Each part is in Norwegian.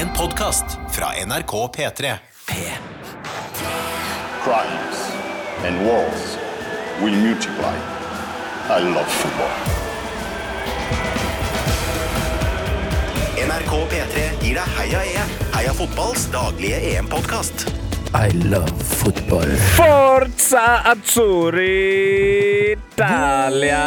En podkast fra NRK P3. P. crimes and wars will multiply. I love football. NRK P3 gir deg Heia EM. Heia fotballs daglige EM-podkast. I love football. Forza Azzurri Italia!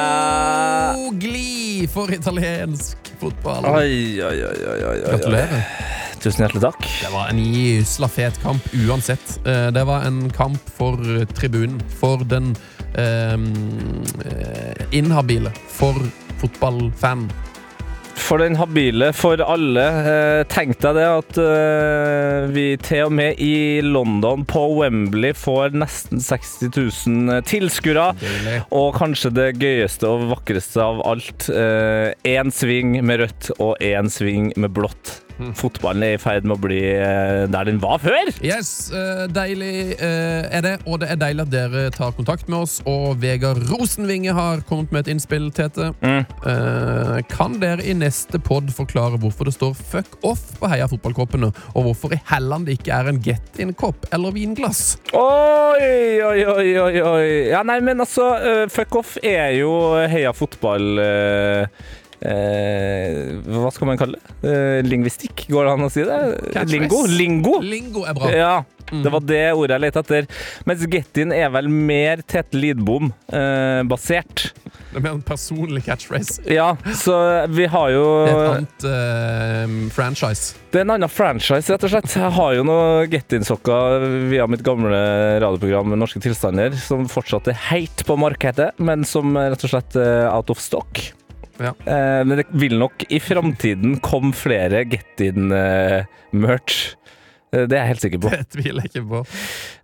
God glid for italiensk fotball. Oi, oi, oi, oi, oi, oi. Gratulerer. Tusen hjertelig takk. Det var en gysla fet kamp uansett. Eh, Det var en kamp for tribunen, for den ehm, eh, inhabile, for fotballfan. For den habile, for alle. Eh, Tenk deg det at eh, vi til og med i London, på Wembley, får nesten 60 000 tilskuere. Og kanskje det gøyeste og vakreste av alt. Én sving med rødt og én sving med blått. Fotballen er i ferd med å bli eh, der den var før. Yes, eh, deilig eh, er det, og det er deilig at dere tar kontakt med oss. Og Vegard Rosenvinge har kommet med et innspill, Tete. Mm. kan dere i neste pod forklare hvorfor det står 'fuck off' på Heia fotballkoppene, og hvorfor i helland det ikke er en get in-kopp eller vinglass? Oi, oi, oi, oi, oi. Ja, nei, men altså, fuck off er jo heia fotball eh, eh, Hva skal man kalle det? Eh, lingvistikk, går det an å si det? Lingo? Lingo? Lingo er bra. Ja, det var det ordet jeg lette etter. Mens get-in er vel mer Tete Lidbom-basert. Det er mer en personlig catchphrase. ja, så vi har jo Det er et annet uh, franchise. Det er en annen franchise, rett og slett. Jeg har jo noen get-in-sokker via mitt gamle radioprogram Norske tilstander, som fortsatt er heit på markedet, men som rett og slett er out of stock. Ja. Eh, men det vil nok i framtiden komme flere get-in-merch. Eh, det er jeg helt sikker på. Det tviler jeg ikke på.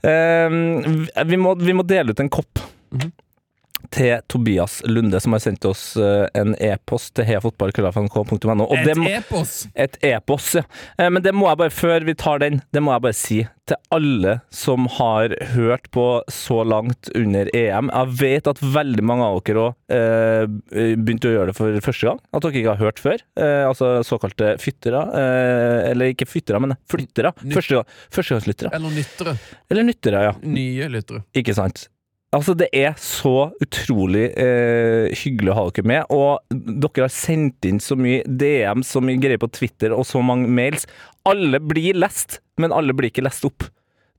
Eh, vi, må, vi må dele ut en kopp. Mhm. Til Tobias Lunde, som har sendt oss eh, en e-post til heiafotballkrøllalfa.nrk.no. Et e-post! et epos, ja. Eh, Men det må jeg bare, før vi tar den, det må jeg bare si til alle som har hørt på så langt under EM. Jeg vet at veldig mange av dere òg eh, begynte å gjøre det for første gang. At dere ikke har hørt før. Eh, altså såkalte fyttere. Eh, eller ikke fyttere, men flyttere. Første, førstegangslyttere. Eller nyttere. Eller nyttere, ja. Nye lyttere. Ikke sant? Altså, det er så utrolig eh, hyggelig å ha dere med, og dere har sendt inn så mye DM, så mye greier på Twitter og så mange mails. Alle blir lest, men alle blir ikke lest opp.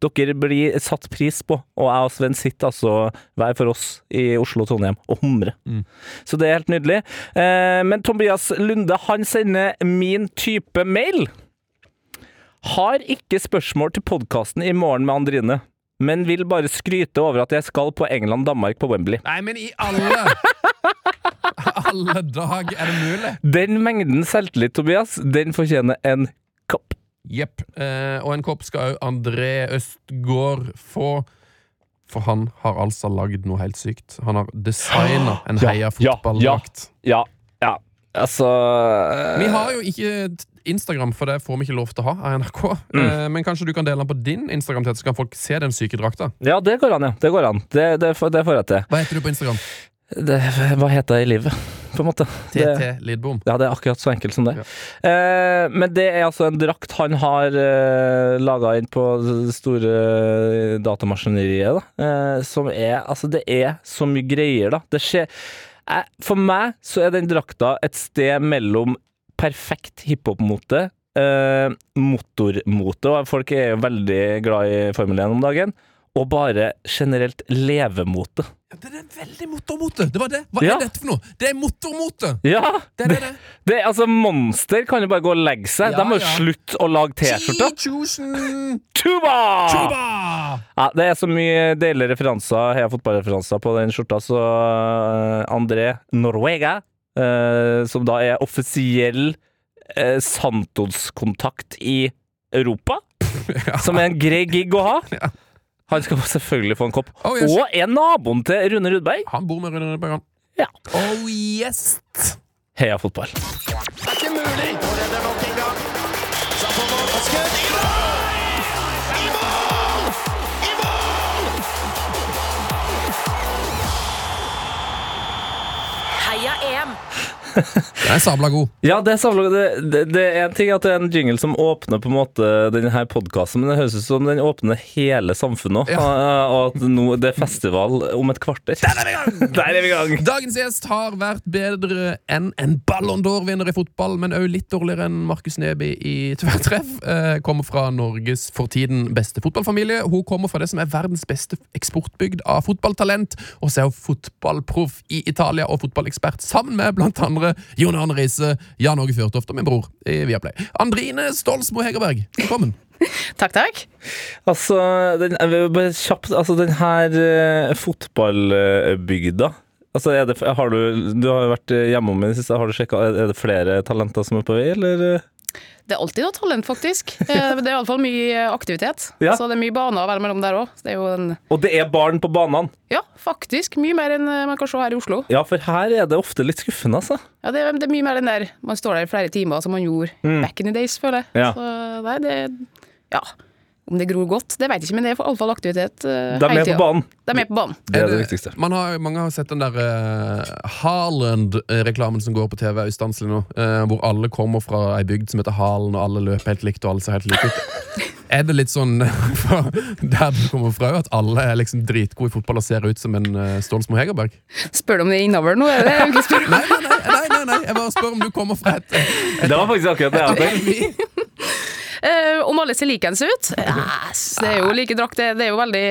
Dere blir satt pris på, og jeg og Sven sitter altså hver for oss i Oslo og Trondheim og humrer. Mm. Så det er helt nydelig. Eh, men Tobias Lunde, han sender min type mail. Har ikke spørsmål til podkasten i morgen med Andrine men vil bare skryte over at jeg skal på England-Danmark på Wembley. Nei, men i alle Alle dag er det mulig? Den mengden selvtillit, Tobias, den fortjener en kopp. Jepp. Eh, og en kopp skal òg André Østgård få. For han har altså lagd noe helt sykt. Han har designa en Ja, heia ja, fotballdrakt. Ja, ja. Altså Vi har jo ikke Instagram, for det får vi ikke lov til å ha av NRK. Mm. Eh, men kanskje du kan dele den på din Instagram, så kan folk se den syke drakta. Ja, det går an, ja. Det går an. Det, det, det får jeg til. Hva heter du på Instagram? Det, hva heter jeg i livet, på en måte? TT Lidbom. ja, det er akkurat så enkelt som det. Ja. Eh, men det er altså en drakt han har eh, laga inn på det store datamaskineriet, da. Eh, som er Altså, det er så mye greier, da. Det skjer eh, For meg så er den drakta et sted mellom perfekt hiphop-mote, eh, motormote, og folk er jo veldig glad i Formel 1 om dagen, og bare generelt levemote. Ja, det er veldig motormote! Det var det! Hva Ja. er dette for noe? Det er motormote! Ja! Det er det, det. Det, altså, Monster kan jo bare gå og legge seg. Ja, De må jo ja. slutte å lage T-skjorter. 10 Tuba! Tuba! Ja, det er så mye deilige referanser, heia fotballreferanser på den skjorta, så eh, André Norvega, eh, som da er offisiell eh, Santos-kontakt i Europa, som er en grei gig å ha. Ja. Han skal selvfølgelig få en kopp. Oh, yes. Og er naboen til Rune Rudberg. Han bor med Rune Rudberg, han. Ja. Oh yes! Heia fotball. Det er ikke mulig Så får man skutt i EM! Den er sabla god. Ja, det er, samla, det, det, det er en ting at det er en jingle som åpner på en måte denne podkasten, men det høres ut som den åpner hele samfunnet òg. Og at nå det er festival om et kvarter. Der er vi i gang! Der er vi i gang! Dagens gjest har vært bedre enn en Ballon d'Or-vinner i fotball, men òg litt dårligere enn Markus Neby i tverrtreff. Eh, kommer fra Norges for tiden beste fotballfamilie. Hun kommer fra det som er verdens beste eksportbygd av fotballtalent, og så er hun fotballproff i Italia og fotballekspert sammen med blant andre Jon Arne Riise, Jan Åge Fjørtoft og min bror i Viaplay. Andrine Stolsmo Hegerberg, velkommen. Takk, takk. Altså, den, bare kjapt Altså, den her uh, fotballbygda Altså, er det, har du, du har jo vært hjemom i det siste. Har du sjekka Er det flere talenter som er på vei, eller? Det er alltid noe talent, faktisk. Eh, Det er iallfall mye aktivitet. Ja. Så det er mye baner å være mellom der òg. Og det er barn på banene! Ja, faktisk. Mye mer enn eh, man kan se her i Oslo. Ja, for her er det ofte litt skuffende, altså. Ja, det, er, det er mye mer enn der man står der i flere timer, som man gjorde back in the days, føler jeg. Mm. Ja. Så nei, det Ja. Om det gror godt, det vet jeg ikke, men det er iallfall aktivitet uh, De er med på banen. De er med på banen. Det er det viktigste. Man har, mange har sett den der uh, Haaland-reklamen som går på TV ustanselig nå. Uh, hvor alle kommer fra ei bygd som heter Halen, og alle løper helt likt, og alle ser helt like ut. Er det litt sånn der du kommer fra, at alle er liksom dritgode i fotball og ser ut som en uh, Stålsmo Hegerberg? Spør du om det er innover nå? Er det spør Nei, nei, nei, nei, nei, nei, jeg bare spør om du kommer fra et, Det var faktisk akkurat det jeg tenkte. Eh, om alle ser likeens ut? Yes, det er jo like drakt. Det, det er jo veldig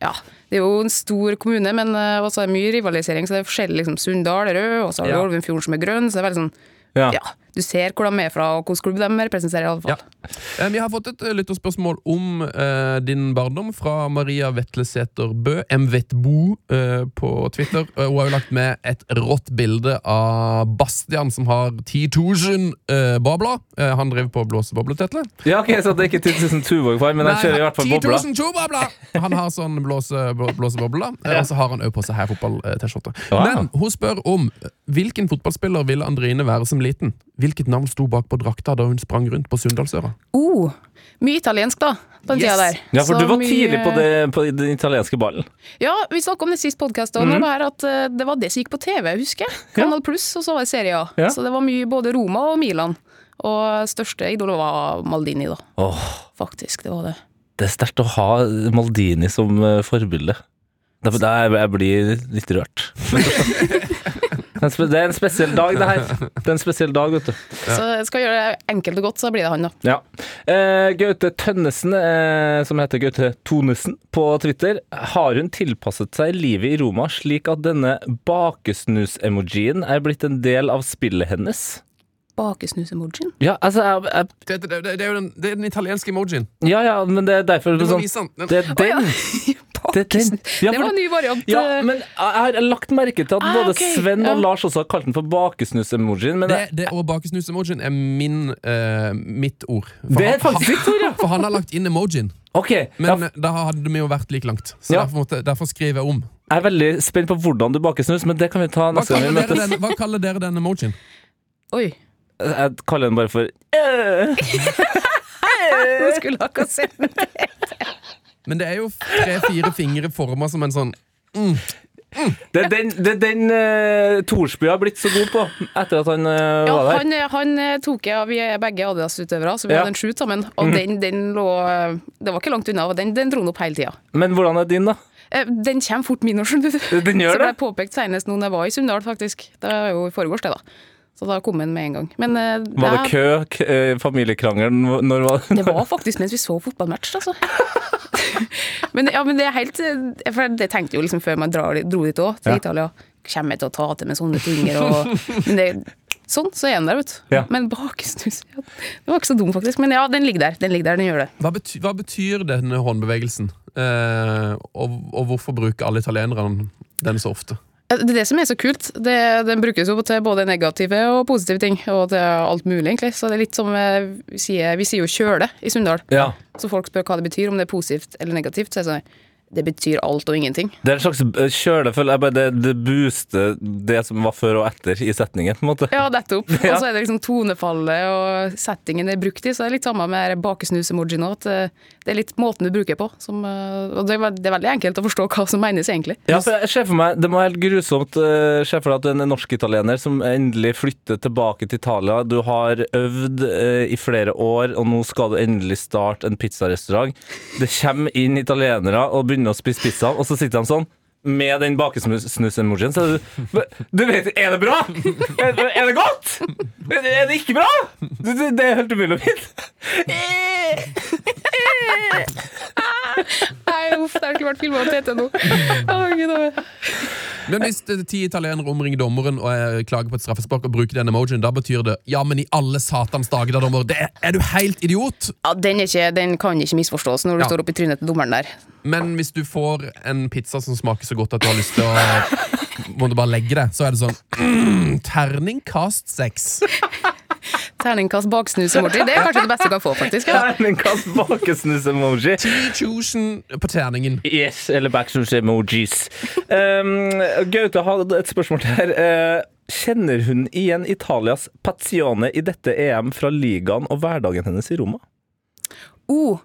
Ja, det er jo en stor kommune, men uh, også er det mye rivalisering. Så det er forskjellig. liksom Sunndal er rød, og så har du Ja. Olvenfjorden som er grønn. Så det er veldig sånn Ja. Ja, du ser hvor de er fra, og hvilken klubb de representerer, i alle fall. Ja. Eh, Vi har fått et eh, lytterspørsmål om uh, din barndom fra Maria Vetlesæter Bø, mvetbo, uh, på Twitter. Hun har jo lagt med et rått bilde av Bastian som har 10 000 uh, bobler. Uh, han driver på blåseboble, Tetle. Ja, ok, så det er ikke 10 000 Tuvåg-far, men han kjører i hvert fall 10 000 tubobler! Han har sånn blåse, blå- blåseboble, eh, og så har han òg på seg her fotball-T-skjorte. Wow. Men hun spør om hvilken fotballspiller ville Andrine være som liten? Hvilket navn sto bak på drakta da hun sprang rundt på Sunndalsøra? Oh, mye italiensk, da. På den Yes. tida der. Ja, for Så du var mye- tidlig på, det, på den italienske ballen. Ja, vi snakka om det sist podkast, og Mhm. det var at det var det som gikk på TV, husker jeg. Kanal Pluss, og så var det Serie A. Ja. Så det var mye både Roma og Milan. Og største idol var Maldini, da. Oh. Faktisk, det var det. det er sterkt å ha Maldini som eh, forbilde. Jeg blir litt rørt. Det er en spesiell dag, det her. Det er en spesiell dag, vet du. Så jeg skal gjøre det enkelt og godt, så blir det han, da. Ja. Eh, Gaute Tønnesen, eh, som heter Gaute Tonesen på Twitter, har hun tilpasset seg livet i Roma slik at denne bakesnus-emojien er blitt en del av spillet hennes? Bakesnus-emojien. Ja, altså jeg, jeg, Det, det, det, det er jo den, det er den italienske emojien. Ja, ja, men det er derfor Du må sånn, vise den. Det er den! Det er den. Ja, det var en ny variant. Ja, eh, men jeg har lagt merke til at Ah, både okay. Sven og ja. Lars også har kalt den for bakesnus-emojien. Det, det, og bakesnus-emojien er min, uh, mitt ord. For det er han- faktisk ditt ord, ja! For han har lagt inn emojien, Okay, men ja, eh, da hadde vi jo vært like langt. Så Ja. derfor, måtte, derfor skriver jeg om. jeg er veldig spent på hvordan du baker snus, men det kan vi ta neste gang vi møtes. den, hva kaller dere den emojien? Oi. Jeg kaller den bare for øh. Jeg skulle akkurat sett den. Men det er jo tre-fire fingre forma som en sånn Det er den, det er den uh, Thorsby har blitt så god på etter at han eh, Ja, var der. han, han eh, tok jeg, vi er begge Adidas-utøvere, så vi Ja. hadde en shoot sammen. Og den, den lå eh, Det var ikke langt unna, og den, den dro den opp hele tida. Men hvordan er din, da? Eh, Den kommer fort min år, skjønner du. Den gjør Som det? jeg påpekt senest nå når jeg var i Sunndal, faktisk. Det er jo i forgårs, det, da. Så da kom den med en gang. Men uh, Var det kø? k eh, familiekrangelen? Når var Det var faktisk mens vi så fotballmatch, altså. men, ja, men det er helt eh, For det tenkte jo liksom før man dro, dro dit òg, til Ja. Italia. Kommer jeg til å ta til med sånne ting? Og, men det, sånn, så er den der, vet du. Ja. Men bakesnus ja, Det var ikke så dum, faktisk. Men ja, den ligger der. Den ligger der, den gjør det. Hva, betyr, hva betyr denne håndbevegelsen? Eh, og, og hvorfor bruker alle italienerne den så ofte? Ja, Det er det som er så kult. Det, den brukes jo til både negative og positive ting, og til alt mulig, egentlig. Så det er litt som eh, vi sier, vi sier jo 'kjøle' i Sunndal. Ja. Så folk spør hva det betyr, om det er positivt eller negativt. Så er det sånn det betyr alt og ingenting. Det er en slags eh, kjøle, føler jeg. Bare det, det booster det som var før og etter i setningen, på en måte. Ja, nettopp. Ja. Og så er det liksom tonefallet og settingen det er brukt i, så det er litt samme med bakesnus-emojien òg. Eh, det er litt måten du bruker på. Som, eh, og det er, det veldig enkelt å forstå hva som menes, egentlig. Ja, for jeg ser for meg, Det må være helt grusomt se for deg at du er en norsk-italiener som endelig flytter tilbake til Italia. Du har øvd i flere år, og nå skal du endelig starte en pizzarestaurant. Det kommer inn italienere og begynner å spise pizza, og så sitter de sånn. Med den bakesnus-emojien, så er du Du vet, er det bra? Er, er det godt? Er det, er det ikke bra? Det, det, det er helt umulig å vite. Nei, uff, det har ikke vært filma til ennå. Men hvis ti italienere omringer dommeren og klager på et straffespark og bruker den emojien, da betyr det ja, men i alle satans dager, da, dommer, det er, er du helt idiot? Ja, den, er ikke, den kan ikke misforstås når du Ja. står oppi trynet til dommeren der. Men hvis du får en pizza som smaker så godt at du har lyst til å Må du bare legge det, så er det sånn mm, Terningkast seks. Terningkast baksnus-emoji, det er kanskje det beste du kan få, faktisk. Ja. Terningkast baksnus-emoji. 10 på terningen. Yes, eller baksnus-emojis. Um, Gaute hadde et spørsmål til her. Uh, kjenner hun igjen Italias pazione i dette EM fra ligaen og hverdagen hennes i Roma? Oh,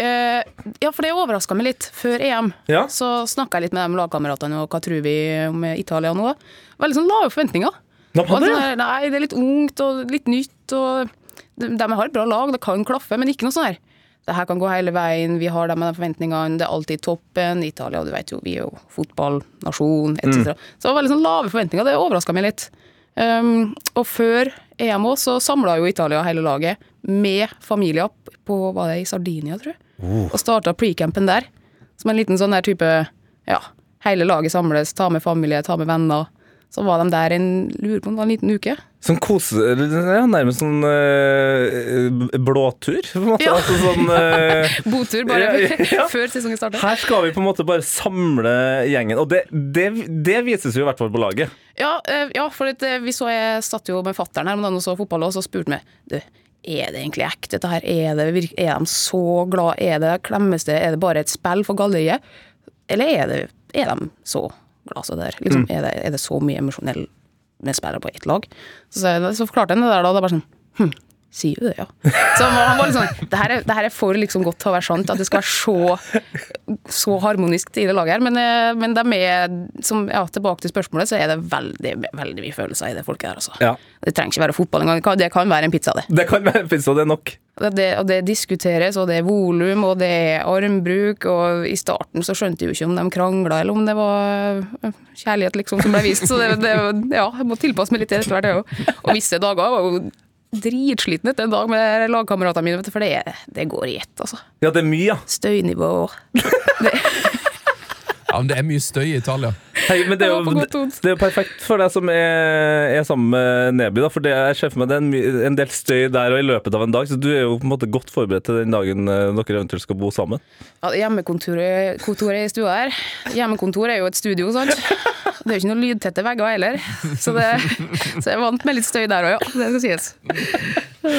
eh, ja, for det overraska meg litt. Før EM Ja. så snakka jeg litt med de lagkameratene og hva tror vi om Italia nå. Veldig sånn lave forventninger. Da Og sånn nei, det er litt ungt og litt nytt. og De, de har et bra lag, det kan klaffe, men ikke noe sånn her. Det her kan gå hele veien, vi har de med de forventningene, det er alltid toppen. Italia, du vet jo, vi er jo fotballnasjon, etc. Så det var veldig sånn lave forventninger, det overraska meg litt. Um, og før EM også, så samla jo Italia hele laget med familier på var det i Sardinia, tror jeg. Og starta pre-campen der. Som en liten sånn der type Ja, hele laget samles, ta med familie, ta med venner. Så var de der en lurer på om det var en liten uke. Sånn kose... Ja, nærmest sånn øh, blåtur, på en måte. Ja. Altså sånn øh, Botur bare Ja, ja, før sesongen starter. Her skal vi på en måte bare samle gjengen, og det, det, det vises jo i hvert fall på laget. Ja, øh, ja for eh, vi så jeg satt jo med fattern her om dagen og så fotball, og så spurte vi du, er det egentlig ekte dette her? Er, det, er de så glad? Er det klemmes det? Er det bare et spill for galleriet? Eller er, det, er de så glad som det der? Liksom, er, det, er det så mye emosjonell med spillere på ett lag? Så, så, så forklarte han det der da, det er bare sånn hm, Sier du det, ja? Så han var, han var litt sånn det her, er, det her er for liksom godt til å være sant, at det skal være så, så harmonisk i det laget her. Men, eh, men de er, som, ja, tilbake til spørsmålet, så er det veldig, veldig mye følelser i det folket der. Altså. Ja. Det trenger ikke være fotball engang. Det kan- være en pizza, det. Det kan være en pizza, det er nok. Det, og det diskuteres, og det er volum, og det er armbruk, og i starten så skjønte jeg jo ikke om de krangla, eller om det var øh, kjærlighet liksom som ble vist, så det, det ja, jeg må tilpasse meg litt til etter hvert, jeg òg. Og visse dager var jo dritsliten etter en dag med lagkameratene mine, for det, det går i ett, altså. Ja, det er mye, ja. Støynivå Ja, men Det er mye støy i Italia. Hei, men det er, jo, det er jo perfekt for deg som er, er sammen med Neby, da, for det, jeg ser for meg det er en, en del støy der og i løpet av en dag, så du er jo på en måte godt forberedt til den dagen eh, dere eventuelt skal bo sammen. Ja, Hjemmekontoret kontoret i stua her. Hjemmekontor er jo et studio, sant. Det er jo ikke noen lydtette vegger heller, så, det, så jeg er vant med litt støy der òg, ja. Det skal sies.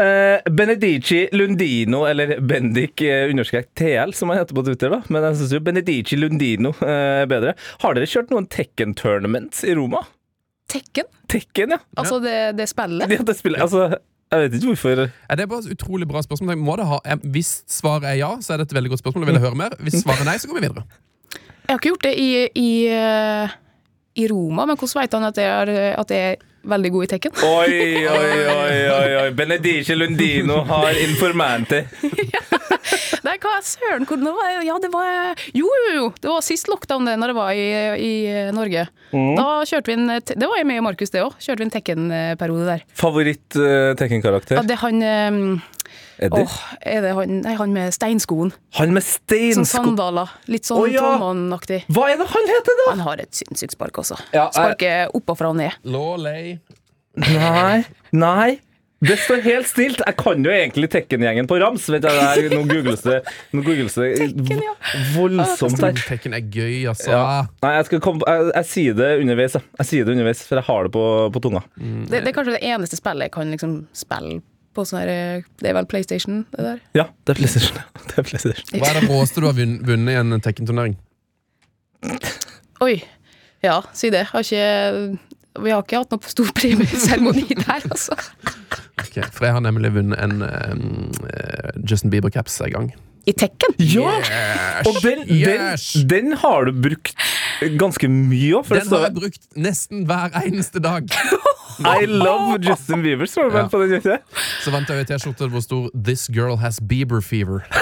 Eh, Benedici Lundino, eller Bendik eh, understrek TL, som han heter på Twitter, da. Men jeg syns jo Benedici Lundino eh, er bedre. Har dere kjørt noen Tekken tournaments i Roma? Tekken, Tekken, ja. altså det, det spillet. ja det spiller, altså, jeg vet ikke hvorfor. Ja, det er bare et utrolig bra spørsmål. Må det ha, hvis svaret er ja, så er det et veldig godt spørsmål. Jeg vil høre mer. Hvis svaret er nei, så går vi videre. Jeg har ikke gjort det i, i, eh, i Roma, men hvordan vet han at det er, at det er veldig god i Tekken? Oi, oi, oi, oi, oi. Benedice Lundino har informanti. Nei, hva søren, hvor det var, ja, det var Jo, jo, jo. Det var sist lockdown det, når det var i, i Norge. Da kjørte vi en Det var jeg med Markus, det òg. Kjørte vi en Tekken-periode der. Favoritt uh, Tekken-karakter? Ja, det er han eh, Eddie? Åh, er det han, nei, han med steinskoen? Han med Sånn steinsko... sandaler. Litt sånn oh, ja. trollmannaktig. Hva er det han heter, da? Han har et sinnssykt spark også. Ja, jeg- Sparker oppafra og ned. Lawley. Nei, nei. Det står helt stilt. Jeg kan jo egentlig Tekken-gjengen på rams. Vet jeg, nå googles det, nå googles det Tekken, ja. voldsomt her. Tekken er gøy, altså. Ja. Nei, jeg, skal komme, jeg, jeg sier det underveis. Jeg. jeg sier det underveis, For jeg har det på, på tunga. Det, det er kanskje det eneste spillet jeg kan liksom spille på sånn her eh, Det er vel PlayStation, det der? Ja, det er PlayStation. Det er PlayStation. Hva er det råeste du har vunnet i en Tekken-turnering? Oi. Ja, si det. Har ikke Vi har ikke hatt noe stor premieseremoni der, altså. Okay, For jeg har nemlig vunnet en um, Justin Bieber-caps en gang. I Tekken? Ja! Yes! Og den, Yes! den, den har du brukt ganske mye av. Den har jeg brukt nesten hver eneste dag. I love Justin Bieber, står det vel på den ikke? Så vant jeg jo T-skjorte hvor det sto 'This girl has Bieber fever'.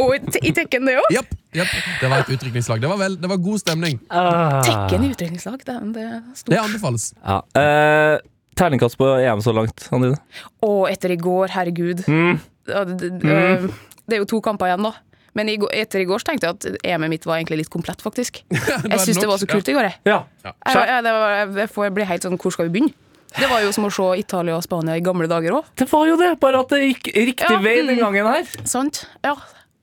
Og i, i Tekken, det òg? Japp, japp. Det var et utdrikningslag. Det var, vel, det var god stemning. Tekken i utdrikningslag, det, det er Det anbefales. Ja. Eh, terningkast på EM så langt, Anine? Og etter i går, herregud. Mm. Ja, det, det, øh, det er jo to kamper igjen, da. Men i, etter i går så tenkte jeg at EM-et mitt var egentlig litt komplett, faktisk. Jeg syns det var så kult i går, jeg. Ja. Jeg, jeg, det var, jeg får helt sånn Hvor skal vi begynne? Det var jo som å se Italia og Spania i gamle dager òg. Det var jo det, bare at det gikk riktig Ja, vei den mm. gangen her. Sant? Ja.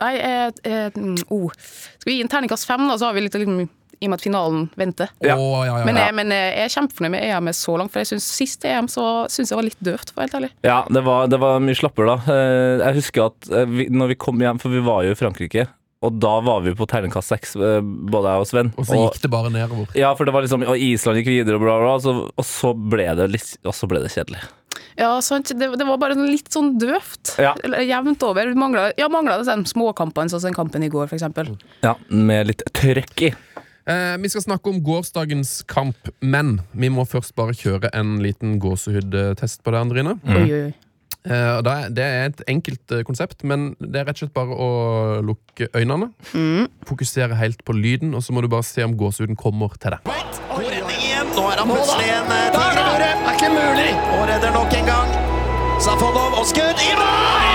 Nei, eh, eh, oh. Skal vi gi en terningkast fem, da, så har vi litt liksom, i og med at finalen venter. Ja. Oh, ja, ja, Men, jeg, men jeg er kjempefornøyd med EM så langt, for jeg synes sist EM så syns jeg var litt døvt, for helt ærlig. Ja, det var, det var mye slappere da. Eh, Jeg husker at eh, vi, når vi kom hjem, for vi var jo i Frankrike, og da var vi på terningkast seks, eh, både jeg og Sven. Og så gikk det bare nedover. ja, for det var liksom, og Island gikk videre, og bla, bla, så, og så ble det litt, og så ble det kjedelig. Ja, sant. Det, det var bare litt sånn døvt. Ja. Jevnt over. Mangla, ja, mangla det småkampene, sånn som den kampen i går, eksempel. Ja, med litt trøkk i. Eh, vi skal snakke om gårsdagens kamp, men vi må først bare kjøre en liten gåsehudtest på det, Andrine. Mm. oi, oi. Eh, det, er, et enkelt eh, konsept, men det er rett og slett bare å lukke øynene. Fokusere helt på lyden, og så må du bare se om gåsehuden kommer til deg. Igjen. Nå er han plutselig en eh, tigerøre. Er ikke mulig. Og redder nok en gang. Safonov og skudd i mål!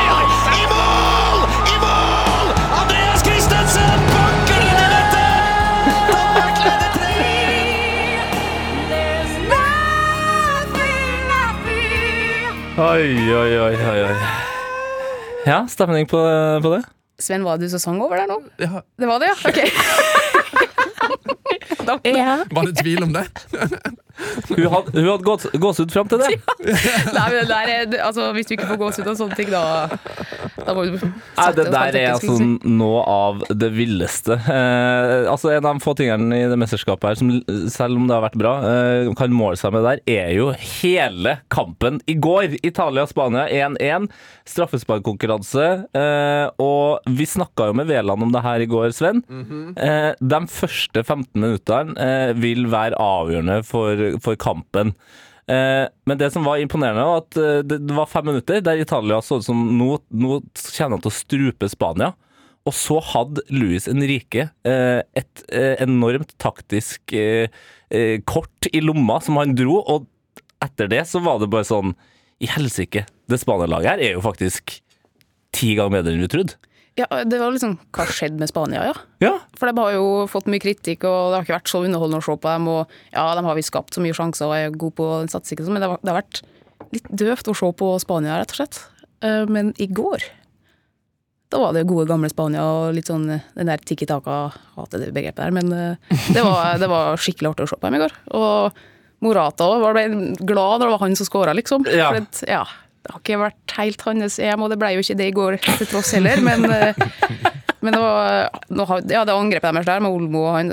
Oi, oi, oi, oi, oi. Ja, stemning på, på det? Sven, var det du som sang over der nå? Ja, Det var det, ja? Ok. da, ja. var det tvil om det? Hun hadde, hun hadde gås, gåsehud fram til det. Nei, men det der er, altså, hvis du ikke får gåsehud av sånne ting, da, da må du Nei, det der er altså noe av det villeste. Eh, altså En av de få tingene i det mesterskapet her som, selv om det har vært bra, eh, kan måle seg med der, er jo hele kampen i går. Italia-Spania 1-1. Straffesparkkonkurranse. Eh, og vi snakka jo med Veland om det her i går, Sven. eh, de første 15 minuttene eh, vil være avgjørende for, for kampen. Eh, men det som var imponerende, var at eh, det, var fem minutter der Italia så ut som nå, nå kommer til å strupe Spania. Og så hadde Luis Enrique eh, et enormt taktisk kort i lomma som han dro, og etter det så var det bare sånn I helsike, det Spania-laget her er jo faktisk ti ganger bedre enn vi trodde. Ja, det var liksom Hva skjedde med Spania, ja? Ja. For de har jo fått mye kritikk, og det har ikke vært så underholdende å se på dem. Og ja, de har visst skapt så mye sjanser og er gode på den statistikken, men det har, det har vært litt døvt å se på Spania, rett og slett. Eh, Men i går da var det gode, gamle Spania og litt sånn eh, den der tikki taka Hater det begrepet der, men eh, det var, det var skikkelig artig å se på dem i går. Og Morata òg ble glad når det var han som skåra, liksom. Ja. For det, ja, det har ikke vært helt hans EM, og det ble jo ikke det i går til tross heller, men eh, men det var nå har- Ja, det angrepet deres der med Olmo og han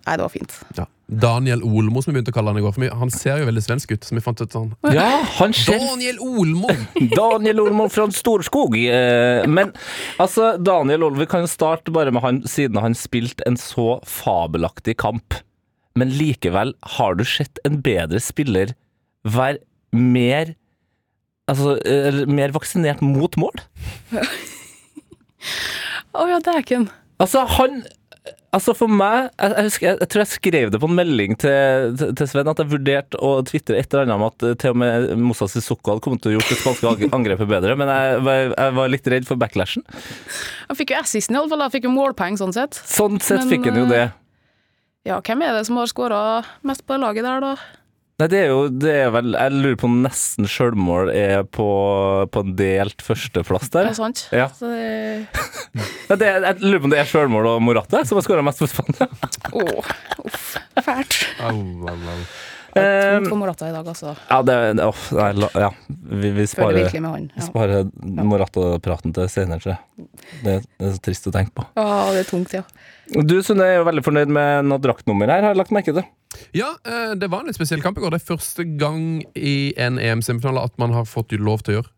Nei, det var fint. Ja. Daniel Olmo, som vi begynte å kalle han i går. For han ser jo veldig svensk ut. Så vi fant ut sånn ja, han ser Daniel Olmo! Daniel Olmo fra Storskog. Eh, Men altså, Daniel Olmo, vi kan jo starte bare med han, siden han spilte en så fabelaktig kamp. Men likevel, har du sett en bedre spiller være mer Altså, mer vaksinert mot mål? Å ja, dæken. Altså, han Altså For meg jeg, jeg, husker, jeg, jeg tror jeg skrev det på en melding til, til, til Sven at jeg vurderte å tvitre et eller annet om at eh, til og med Moussa Sissoko hadde kommet til å gjort det spanske angrepet bedre, men jeg, var- litt redd for backlashen. Han fikk jo assisten, i alle fall. Han fikk jo målpoeng, sånn sett. Sånn sett Men, fikk han jo eh, det. Ja, hvem er det som har skåra mest på laget der, da? Nei, det er jo det er vel Jeg lurer på om nesten sjølmål er på, på en delt førsteplass Er der. det sant? Ja. Så det... Nei, det er, jeg lurer på om det er sjølmål og Morata som har skåra mest for Spania. Åh, uff. Fælt. Au, au, au. Det er tungt for Morata i dag, altså. ja, det, det åh, nei, la, ja. Vi, vi sparer, han. Ja. sparer Morata-praten til senere, tror jeg. Det, det er så trist å tenke på. ja, det er tungt, ja. Du Sunne er jo veldig fornøyd med noe draktnummer her, har jeg lagt merke til. Ja, eh, det var en litt spesiell kamp i går. Det er første gang i en EM-semifinale at man har fått lov til å gjøre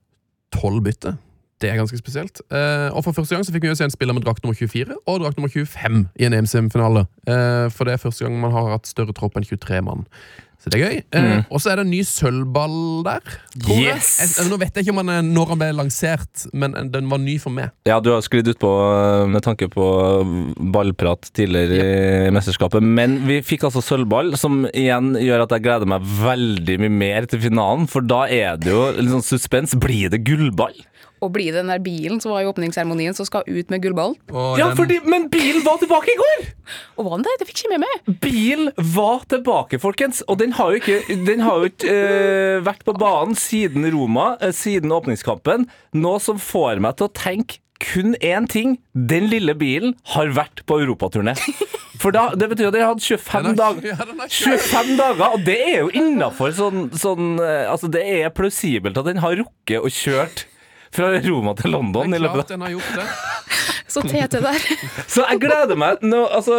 tolv bytte. Det er ganske spesielt. Eh, og for første gang så fikk vi jo se en spiller med drakt nummer 24 og drakt nummer 25 i en EM-semifinale. Eh, for det er første gang man har hatt større tropp enn 23 mann. Så det er gøy. Eh, Og så er det en ny sølvball der. Yes! Jeg, nå vet jeg ikke om han er, når han ble lansert, men den var ny for meg. Ja, du har sklidd utpå med tanke på ballprat tidligere i mesterskapet. Men vi fikk altså sølvball, som igjen gjør at jeg gleder meg veldig mye mer til finalen. For da er det jo litt sånn suspens. Blir det gullball? Og blir den der bilen som var i åpningsseremonien, som skal ut med gullballen? Og Ja, fordi, men bilen var tilbake i går! Og var den det? Det fikk ikke med meg. Bilen var tilbake, folkens. Og den har jo ikke, den har jo ikke uh, vært på banen siden Roma, uh, siden åpningskampen. Noe som får meg til å tenke kun én ting. Den lille bilen har vært på europaturné. For da, det betyr at den hadde 25 har- dager. ja, den 25 dager, og det er jo innafor sånn, sånn eh, Altså, det er plausibelt at den har rukket å kjørt fra Roma til London Det i er klart den har gjort det. Så TT der. så jeg gleder meg nå, altså,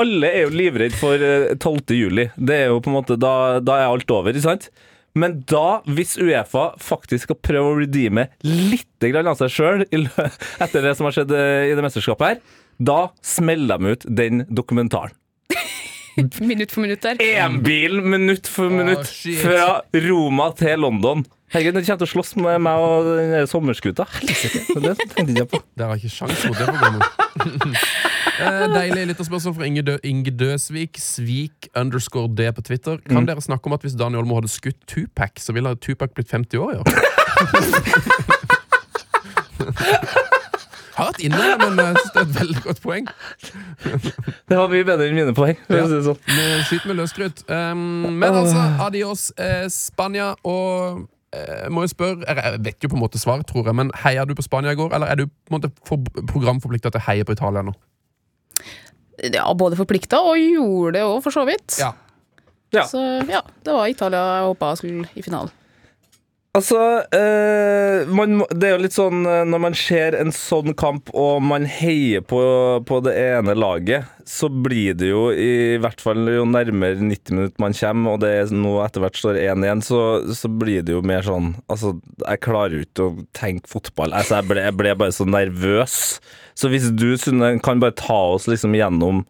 Alle er jo livredd for eh, 12. juli. Det er jo på en måte Da, da er alt over, ikke sant? Men da, hvis Uefa faktisk skal prøve å redeeme litt av seg sjøl etter det som har skjedd eh, i det mesterskapet her, da smeller de ut den dokumentaren. Minutt for minutt der. EM-bil minutt for minutt Oh, fra Roma til London. Herregud, den kommer til å slåss med meg og den sommerskuta. Helsike, det tenkte jeg på. Dere har ikke sjans mot det programmet. Eh, Deilig lytterspørsmål fra Inge, Dø Inge Døsvik. Svik underscore D på Twitter. Kan dere snakke om at hvis Daniel Olmo hadde skutt Tupac, så ville Tupac blitt 50 år i år? Har vært inne men jeg synes det er et veldig godt poeng. Det var mye bedre enn mine poeng. Ja. si sånn. Skyt med løsskrutt. Um, men altså, adios eh, Spania og eh, må jeg spørre, jeg- vet jo på en måte svaret, tror jeg, men heia du på Spania i går, eller er du på en måte programforplikta til å heie på Italia nå? Ja, både forplikta og gjorde det òg, for så vidt. Ja. Ja. Så ja, det var Italia jeg håpa skulle i finalen. Altså, eh, man, det er jo litt sånn eh, når man ser en sånn kamp og man heier på, på det ene laget, så blir det jo i hvert fall jo nærmere 90 minutter man kommer, og det er nå etter hvert står 1-1, så, så blir det jo mer sånn Altså, jeg klarer jo ikke å tenke fotball. Altså, jeg ble, jeg ble bare så nervøs. Så hvis du Sunne, kan bare ta oss liksom gjennom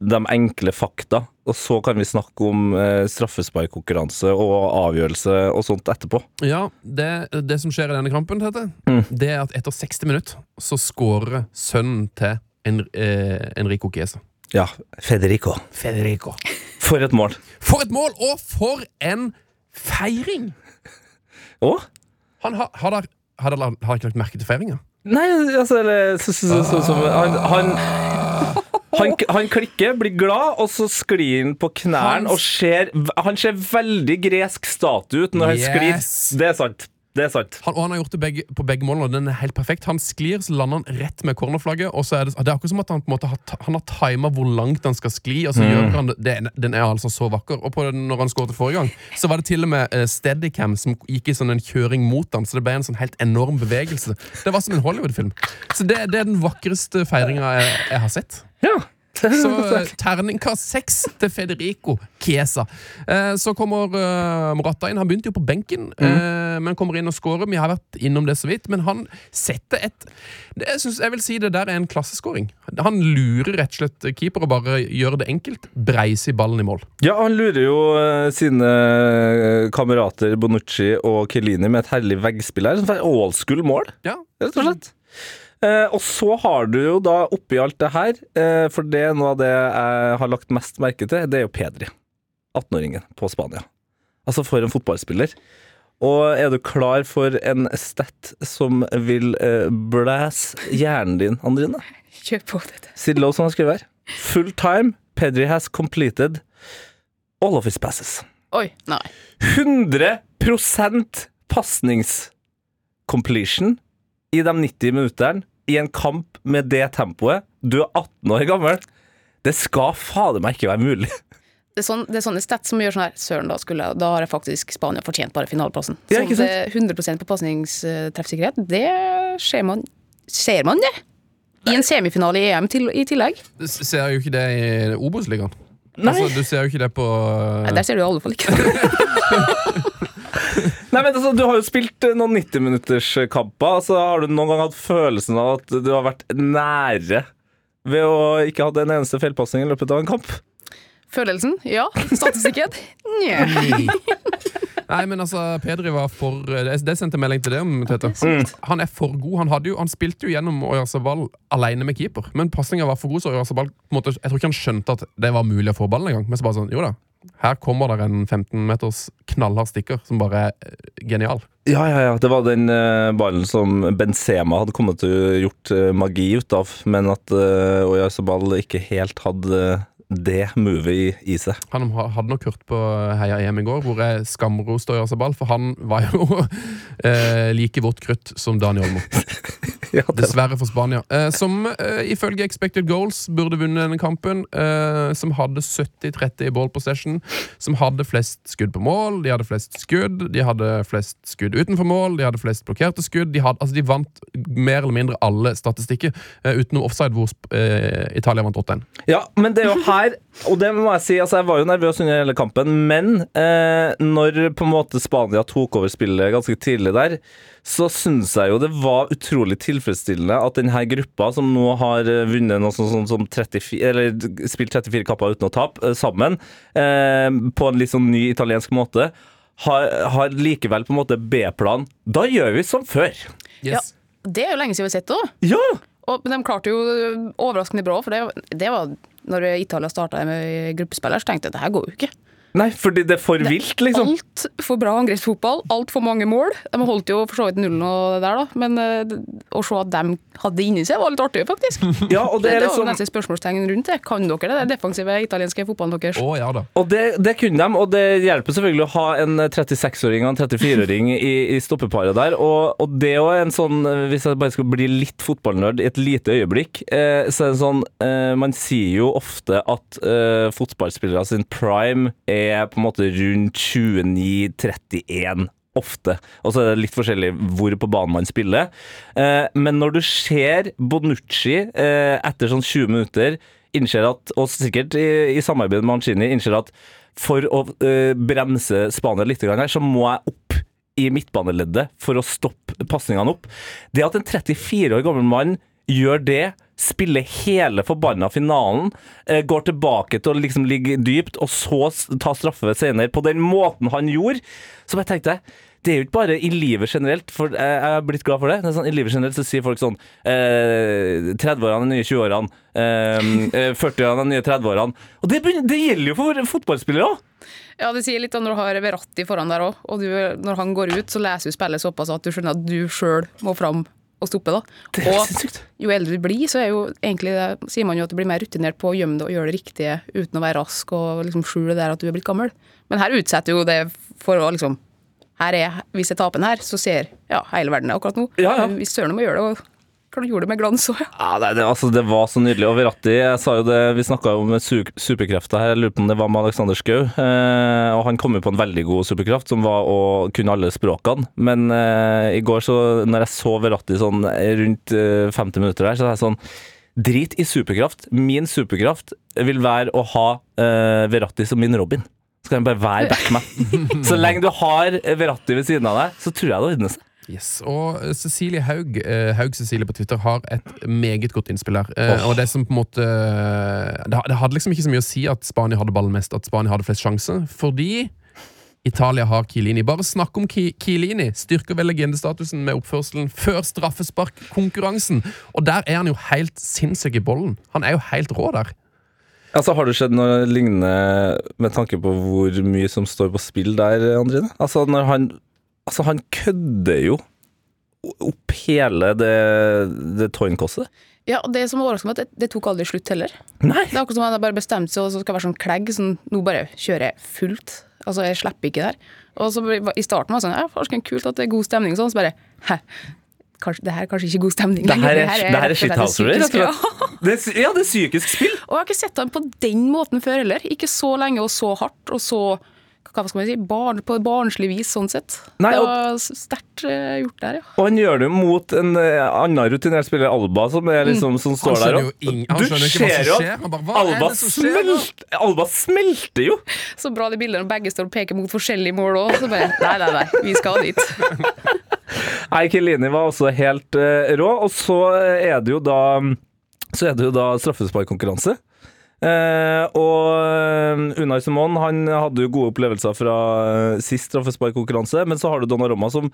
de enkle fakta, og så kan vi snakke om eh, straffesparkkonkurranse og avgjørelse og sånt etterpå. Ja, det, det som skjer i denne kampen, Tete, Mm. det er at etter 60 minutter så skårer sønnen til en, eh, Enrico Chiesa. Ja, Federico. Federico. For et mål. For et mål, og for en feiring! Og? Han har, har, der, har, der, har ikke lagt merke til feiringa? Nei, altså eller, så, så, så, han, han, han, han klikker, blir glad, og så sklir han på knærne og ser Han ser veldig gresk statue ut når han sklir. Det er sant. Det er sant. Han, og han har gjort det begge, på begge målene, og den er helt perfekt. Han sklir, så lander han rett med cornerflagget. Og så er det, det er akkurat som at han på en måte har, han har tima hvor langt han skal skli. Og så Mm. gjør han det, det. Den er altså så vakker. Og på den, når han skåret forrige gang, så var det til og med uh, Steadicam som gikk i sånn en kjøring mot han, så det ble en sånn helt enorm bevegelse. Det var som en Hollywood-film. Så det, det er den vakreste feiringa jeg, jeg har sett. Ja. Så eh, terningkast seks til Federico Chiesa. Eh, så kommer eh, Morata inn. Han begynte jo på benken, mm. men kommer inn og scorer. Vi har vært innom det så vidt, men han setter et det, jeg, synes, jeg vil si det der er en klasseskåring. Han lurer rett og slett keeper og bare gjør det enkelt. Breiser ballen i mål. Ja, han lurer jo sine kamerater Bonucci og Chiellini med et herlig veggspill her. Sånn old school mål, Ja, rett og slett. Eh, og så har du jo da oppi alt det her, eh, for det er noe av det jeg har lagt mest merke til, det er jo Pedri. 18-åringen på Spania. Altså for en fotballspiller. Og er du klar for en stat som vil eh, blæse hjernen din, Andrine? Kjør på dette. Sidlow som han skriver her. Full time, Pedri has completed all of his passes. Oi, nei. 100% pasnings-completion i de 90 minuttene i en kamp med det tempoet. Du er 18 år gammel. Det skal fader meg ikke være mulig. Det er, sånn, det er sånne stats som gjør sånn her Søren, da, skulle, jeg- da har jeg faktisk Spania fortjent bare finaleplassen. Ja, Så det er 100% på pasningstreffsikkerhet, det ser man Ser man det? I en semifinale i EM til, i tillegg? Du ser jo ikke det i Obos-ligaen. Altså, du ser jo ikke det på Nei, der ser du i alle fall ikke. Nei, men altså, Du har jo spilt eh, noen 90-minutterskamper. Altså, har du noen gang hatt følelsen av at du har vært nære ved å ikke ha en eneste feilpasning i løpet av en kamp? Følelsen? Ja. Statistikken? Nja. Nei, men altså, Pedri var for Det det sendte jeg melding til deg om, Tete. Han er for god. Han, hadde jo, han spilte jo gjennom Oyarzabal alene med keeper, men pasninga var for god, så Oyarzabal Jeg tror ikke han skjønte at det var mulig å få ballen engang. Men så bare sånn, jo da. Her kommer det en 15 meters knallhard stikker som bare er eh, genial. Ja, ja, ja. Det var den uh, ballen som Benzema hadde kommet til å gjort uh, magi ut av, men at uh, Oyasabal ikke helt hadde det movet i, i seg. Han hadde nok hørt på Heia EM i går, hvor jeg skamroste ball, for han var jo eh, like vått krutt som Dani Olmo. Ja, Dessverre for Spania. Eh, som eh, ifølge Expected Goals burde vunnet denne kampen. Eh, som hadde 70-30 i ball possession. Som hadde flest skudd på mål, de hadde flest skudd, de hadde flest skudd utenfor mål, de hadde flest blokkerte skudd. De, hadde, altså, de vant mer eller mindre alle statistikker, eh, utenom offside, hvor eh, Italia vant 8-1. Ja, men det er jo her Og det må jeg si, altså jeg var jo nervøs under hele kampen, men eh, når på en måte Spania tok over spillet ganske tidlig der, så syns jeg jo det var utrolig tilfredsstillende at denne gruppa, som nå har eh, vunnet noe sånt, sånt som 34 Eller spilt 34 kapper uten å tape, eh, sammen, eh, på en litt sånn ny italiensk måte, har, har likevel på en måte B-plan. Da gjør vi som før. Ja, det er jo lenge siden vi har sett det òg. Ja! Og men de klarte jo overraskende bra, for det, det var når Italia starta med gruppespiller, så tenkte jeg det her går jo ikke. Nei, fordi det er for vilt, liksom. Altfor bra angrepsfotball, altfor mange mål. De holdt jo for så vidt nullen og det der, da, men eh, å se at de hadde det inni seg, var litt artig, faktisk. Ja, og det Det, er det var liksom nesten spørsmålstegn rundt det. Kan dere det der defensive italienske fotballen deres? Å ja da. Og det, det kunne de, og det hjelper selvfølgelig å ha en 36-åring og en 34-åring i, i stoppeparet der. Og, og det er jo en sånn, hvis jeg bare skal bli litt fotballnerd i et lite øyeblikk, eh, så er det sånn eh, Man sier jo ofte at eh, fotballspillere sin prime er på en måte rundt 29-31 ofte. Og så er det litt forskjellig hvor på banen man spiller. Eh, men når du ser Bonucci eh, etter sånn 20 minutter innser at, og sikkert i, samarbeid med Mancini, innser at for å eh, bremse Spania litt her, så må jeg opp i midtbaneleddet for å stoppe pasningene opp. Det at en 34 år gammel mann gjør det, spiller hele forbanna finalen, eh, går tilbake til å liksom ligge dypt, og så ta straffe senere, på den måten han gjorde, så bare tenkte jeg det er jo ikke bare i livet generelt, for jeg jeg er blitt glad for det. det sånn, I livet generelt så sier folk sånn eh, 30-årene er nye 20-årene. Eh, eh, 40-årene er nye 30-årene. Og det, det gjelder jo for fotballspillere òg! Ja, det sier litt om når du har Verratti foran der òg, og du, når han går ut, så leser du spillet såpass at du skjønner at du sjøl må fram og stoppe, da. Og jo eldre du blir, så er jo egentlig det, sier man jo at du blir mer rutinert på å gjemme det og gjøre det riktige uten å være rask og liksom skjule der at du er blitt gammel. Men her utsetter jo det for å liksom her er, Hvis jeg taper den her, så ser ja, hele verden det akkurat nå. Ja, ja. Hvis søren må gjøre det, klart gjorde det med glans òg, ja. Ja, nei, det, altså, det var så nydelig. Og Verratti, jeg sa jo det, vi snakka om su superkrefter her, jeg lurer på om det var med Alexander Schou. Eh, og han kom jo på en veldig god superkraft, som var å kunne alle språkene. Men eh, i går, så når jeg så Verratti sånn rundt eh, 50 minutter der, så er jeg sånn Drit i superkraft. Min superkraft vil være å ha eh, Verratti som min Robin. Så kan jeg bare være backman. så lenge du har Verratti ved siden av deg, så tror jeg det ordner seg. Yes, og eh, Cecilie Haug eh, Haug Cecilie på Twitter har et meget godt innspill her. Oh. Og det som på en måte det, hadde liksom ikke så mye å si at Spania hadde ballen mest, at Spania hadde flest sjanser, fordi Italia har Kilini. Bare snakk om Ki- Chiellini. Styrker vel legendestatusen med oppførselen før straffesparkkonkurransen. Og der er han jo helt sinnssyk i bollen. Han er jo helt rå der. Altså, Har det skjedd noe lignende med tanke på hvor mye som står på spill der, Andrine? Altså, når han Altså, han kødder jo opp hele det, det tårnkosset. Ja, og det som overrasker meg, at det, tok aldri slutt heller. Nei! Det er akkurat som han har bare bestemt seg, og så skal det være sånn klegg. Sånn, nå bare kjører jeg fullt. Altså, jeg slipper ikke der. Og så I starten var det sånn Ja, farsken, kult at det er god stemning, og sånn. Så bare Hæ. kanskje, det her er kanskje ikke god stemning Det her er, lenger. det her er slett rett og ja. slett. Det er, ja, det er psykisk spill. Og jeg har ikke sett han på den måten før heller. Ikke så lenge og så hardt og så hva skal man si, barn, på barnslig vis, sånn sett. Nei, det var sterkt uh, gjort der, ja. Og han gjør det jo mot en uh, annen rutinert spiller, Alba, som, er liksom, som står der. og- du ser jo at Alba, smelt, Alba smelter jo! Så bra de bildene og begge står og peker mot forskjellige mål òg. Så bare Nei, nei, nei, vi skal dit. Nei, Kelini var også helt uh, rå. Og så er det jo da Så er det jo da straffesparkkonkurranse. Eh, og eh, Unai Simon han hadde jo gode opplevelser fra eh, sist straffesparkkonkurranse, men så har du Donnarumma som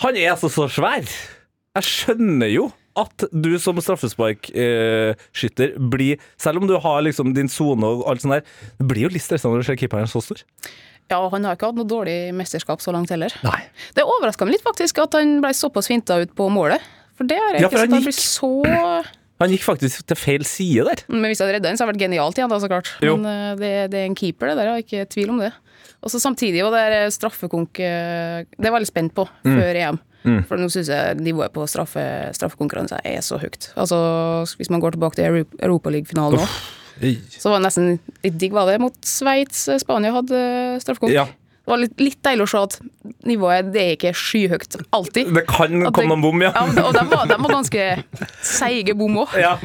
Han er altså så svær! Jeg skjønner jo at du som straffesparkskytter blir Selv om du har liksom din sone og alt sånt der, det blir jo litt stressende når du ser keeperen så stor. Ja, han har ikke hatt noe dårlig mesterskap så langt heller. Nei. Det overraska meg litt faktisk at han ble såpass finta ut på målet. For det har jeg Ja, ikke sett han han blir så Han gikk faktisk til feil side der. Men hvis jeg hadde redda den, så hadde det vært genialt igjen, da, så klart. Jo. Men uh, det, det er en keeper, det der, jeg har ikke tvil om det. Og så samtidig, var det straffekonk eh, Det var jeg veldig spent på Mm. før EM. For nå syns jeg nivået på straffe, straffekonkurranser er så høyt. Altså, hvis man går tilbake til Euro- Europaliga-finalen nå, så var det nesten litt digg, var det, mot Sveits. Spania hadde eh, straffekonk. Ja. Det var litt, litt deilig å se at nivået det er ikke skyhøyt alltid. Det kan det- komme noen bom, ja. Ja, og de var, de var ganske seige bom òg. ja.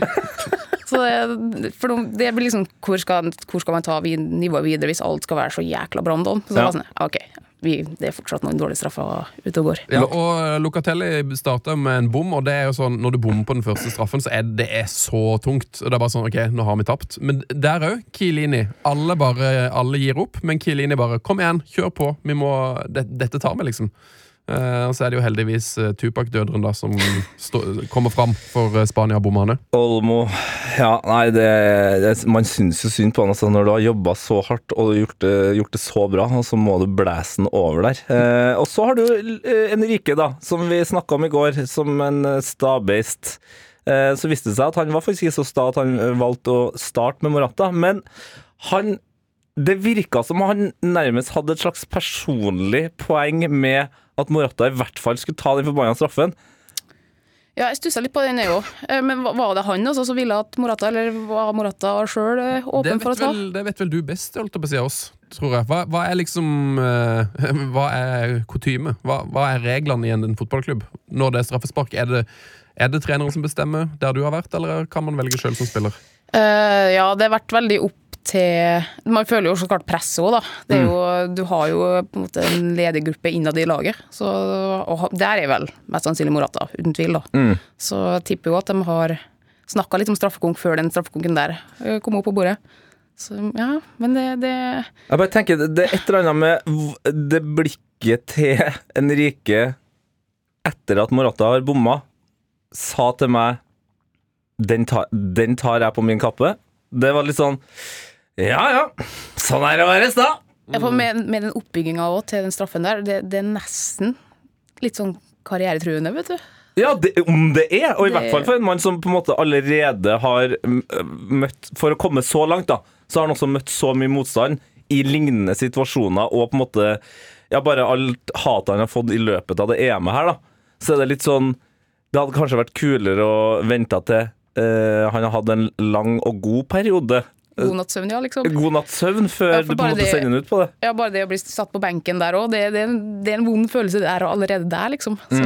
Så det, for det blir liksom hvor skal, hvor skal man ta nivået videre hvis alt skal være så jækla bra om dagen? Så det Ja. sånn, ok, vi, det er fortsatt noen dårlige straffer ute og går. Ja, og Locatelli starta med en bom, og det er jo sånn når du bommer på den første straffen, så er det er så tungt. Og det er bare sånn, ok, nå har vi tapt. Men der òg, Kielini. Alle bare, alle gir opp, men Kielini bare kom igjen, kjør på. Vi må, det, dette tar vi, liksom. Eh, og så er det jo heldigvis uh, Tupac-dødren da som kommer fram for uh, Spania-bommerne. Olmo Ja, nei, det, det Man syns jo synd på han altså, når du har jobba så hardt og gjort det, gjort det så bra, så må du blæse den over der. Eh, og så har du eh, Enrique, da, som vi snakka om i går, som en eh, stabeist. Eh, så viste det seg at han var faktisk ikke så sta at han eh, valgte å starte med Morata, men han det virka som han nærmest hadde et slags personlig poeng med at Morata i hvert fall skulle ta den forbanna straffen. Ja, jeg stussa litt på den, jeg òg. Men var- var det han også som ville at Morata, eller var Morata sjøl åpen for å ta? vel, det vet vel du best, holdt jeg på å si, oss, tror jeg. Hva, hva er liksom eh, Hva er kutyme? Hva, hva er reglene i en, en fotballklubb? Når det er straffespark, er det, er det treneren som bestemmer der du har vært, eller kan man velge sjøl som spiller? Uh, ja, det har vært veldig opp til Man føler jo så klart presset òg, da. Det er jo, du har jo på en måte en ledig gruppe innad i laget. Så, og der er vel mest sannsynlig Morata, uten tvil. da. Så jeg tipper jo at de har snakka litt om straffekonk før den straffekonken der eh, kom opp på bordet. Så ja, men det, det Jeg bare tenker, det- er et eller annet med det blikket til Enrique etter at Morata har bomma, sa til meg den tar, den tar jeg på min kappe. Det var litt sånn Ja ja, sånn er det å være sta. Med, med den oppbygginga til den straffen der, det, det er nesten litt sånn karrieretruende, vet du. Ja, det, om det er! Og i Det- hvert fall for en mann som på en måte allerede har møtt For å komme så langt, da, så har han også møtt så mye motstand i lignende situasjoner, og på en måte Ja, bare alt hatet han har fått i løpet av det EM-et her, da. Så er det litt sånn Det hadde kanskje vært kulere å vente til eh, han har hatt en lang og god periode. God natts søvn, ja, liksom. God natts søvn før Ja, du på en måte det- sender den ut på det. Ja, bare det å bli satt på benken der òg, det, det, en- det er en vond følelse der allerede der, liksom. Så,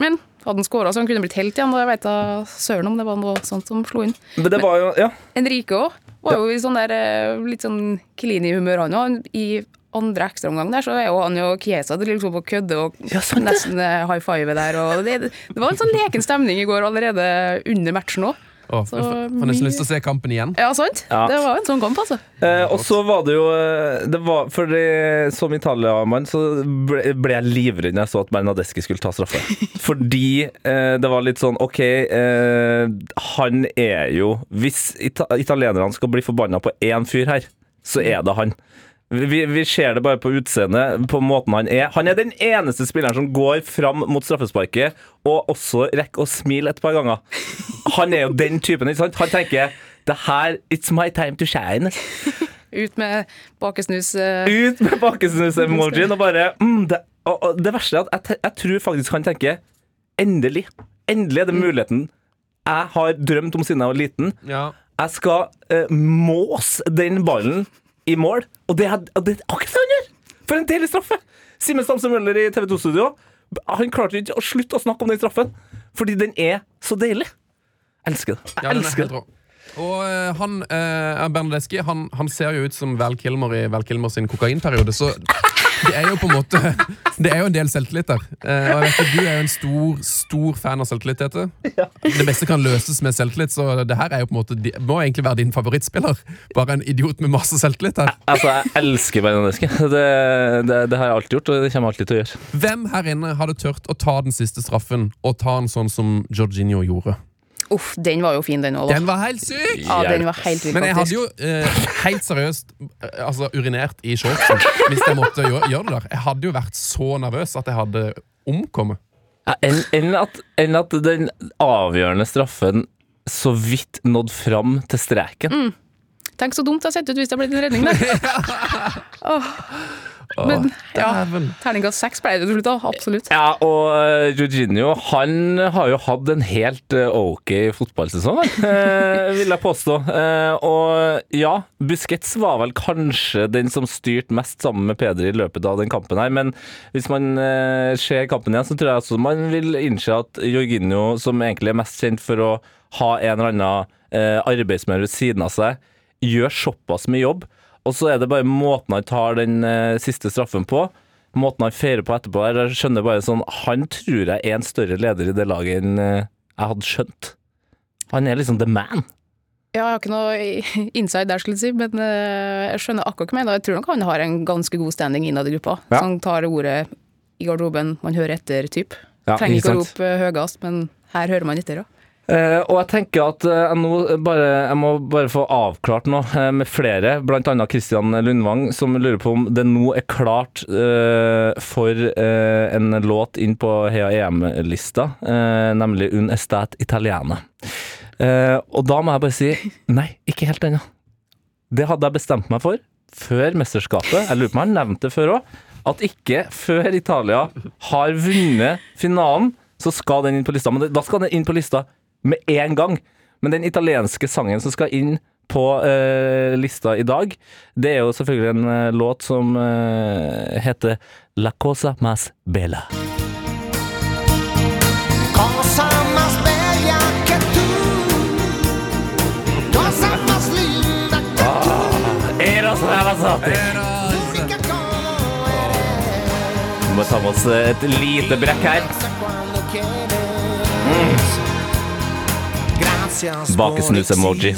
men hadde han skåra så han kunne blitt helt igjen, og jeg veit da søren om det var noe sånt som slo inn. Men det var jo Ja. Enrique òg var jo i sånn der eh, litt sånn Kilini-humør, han òg. I andre ekstraomgang der, så er jo han og Kiesa liksom på kødde og Ja, nesten eh, high five der. Og det, det var en sånn leken stemning i går allerede under matchen òg. Åh, Så jeg får nesten lyst til å se kampen igjen. Ja, sant? Ja. Det var en sånn kamp, altså. Eh, og så var det jo eh, det var, For det, som Italia-mann så ble, ble jeg livredd når jeg så at Bernadeschi skulle ta straffe. Fordi eh, det var litt sånn OK, eh, han er jo Hvis ita italienerne skal bli forbanna på én fyr her, så er det han. Vi, vi ser det bare på utseendet, på måten han er. Han er den eneste spilleren som går fram mot straffesparket og også rekker å smile et par ganger. Han er jo den typen. ikke sant? Han tenker det her, It's my time to shine. Ut med bakesnus. Uh... Ut med bakesnus-emojien og bare mm, det, og, og det verste er at jeg, jeg tror faktisk han tenker endelig, endelig er det muligheten jeg har drømt om siden jeg var liten. Ja. Jeg skal uh, måse den ballen i mål, og det er, det er akkurat det han gjør! For en deilig straffe! Simen Stamse Møller i TV 2-studio. Han klarte ikke å slutte å snakke om den straffen, fordi den er så deilig. Jeg elsker det. Jeg er elsker det. Og eh, han, eh, Bernadeschi han, han ser jo ut som Val Kilmer i Val Kilmer sin kokainperiode, så det er jo på en måte Det er jo en del selvtillit der. Eh, og jeg vet at Du er jo en stor stor fan av selvtillit, Tete. Det beste kan løses med selvtillit, så det her er jo på en måte det må egentlig være din favorittspiller. Bare en idiot med masse selvtillit her. Altså, jeg elsker Bernadeschi. Det, det, det har jeg alltid gjort, og det kommer jeg alltid til å gjøre. Hvem her inne hadde tørt å ta den siste straffen og ta den sånn som Georginio gjorde? Uff, den var jo fin, den òg. Den var helt syk! Ja, den var helt Men jeg hadde jo eh, helt seriøst eh, altså, urinert i shortsen hvis jeg måtte gjøre, gjøre det der. Jeg hadde jo vært så nervøs at jeg hadde omkommet. Ja, Enn en at, en at den avgjørende straffen så vidt nådde fram til streken. Tenk så dumt det har sett ut hvis det har blitt en redning der. Åh. Men ja, terningkast seks ble det til slutt, da. Absolutt. Ja, og uh, Jorginho han har jo hatt en helt eh, ok fotballsesong, eh, vil jeg påstå. Eh, og ja, Busquets var vel kanskje den som styrte mest sammen med Peder i løpet av den kampen her, men hvis man eh, ser kampen igjen, så tror jeg også man vil innse at Jorginho, som egentlig er mest kjent for å ha en eller annen arbeidsmøte ved siden av seg, gjør såpass mye jobb. Og så er det bare måten han tar den eh, siste straffen på. Måten han feirer på etterpå. Der, Jeg skjønner bare sånn Han tror jeg er en større leder i det laget enn eh, jeg hadde skjønt. Han er liksom the man. Ja, jeg har ikke noe inside der, skulle jeg si, men eh, jeg skjønner akkurat hva du mener. Jeg tror nok han har en ganske god standing innad i gruppa. Ja. Så han tar ordet i garderoben, man hører etter, typ. Ja, Trenger ikke å sant? rope eh, høyest, men her hører man etter, ja. Eh, og jeg tenker at eh, jeg, bare, jeg må bare få avklart noe eh, med flere, blant annet Christian Lundvang, som lurer på om det nå er klart for en låt inn på Heia EM-lista, nemlig Un Estate Italiana. Og da må jeg bare si nei, ikke helt ennå. Det hadde jeg bestemt meg for før mesterskapet. Jeg lurer på om jeg har nevnt det før òg. At ikke før Italia har vunnet finalen, så skal den inn på lista. Men da skal den inn på lista med en gang. Men den italienske sangen som skal inn på uh, lista i dag, det er jo selvfølgelig en uh, låt som uh, heter La cosa mas bella. Cosa mas bella que tu Cosa mas linda que Eros Ramazzotti. única como. Vi må ta med oss et lite brekk her. Por Bakesnus-emoji.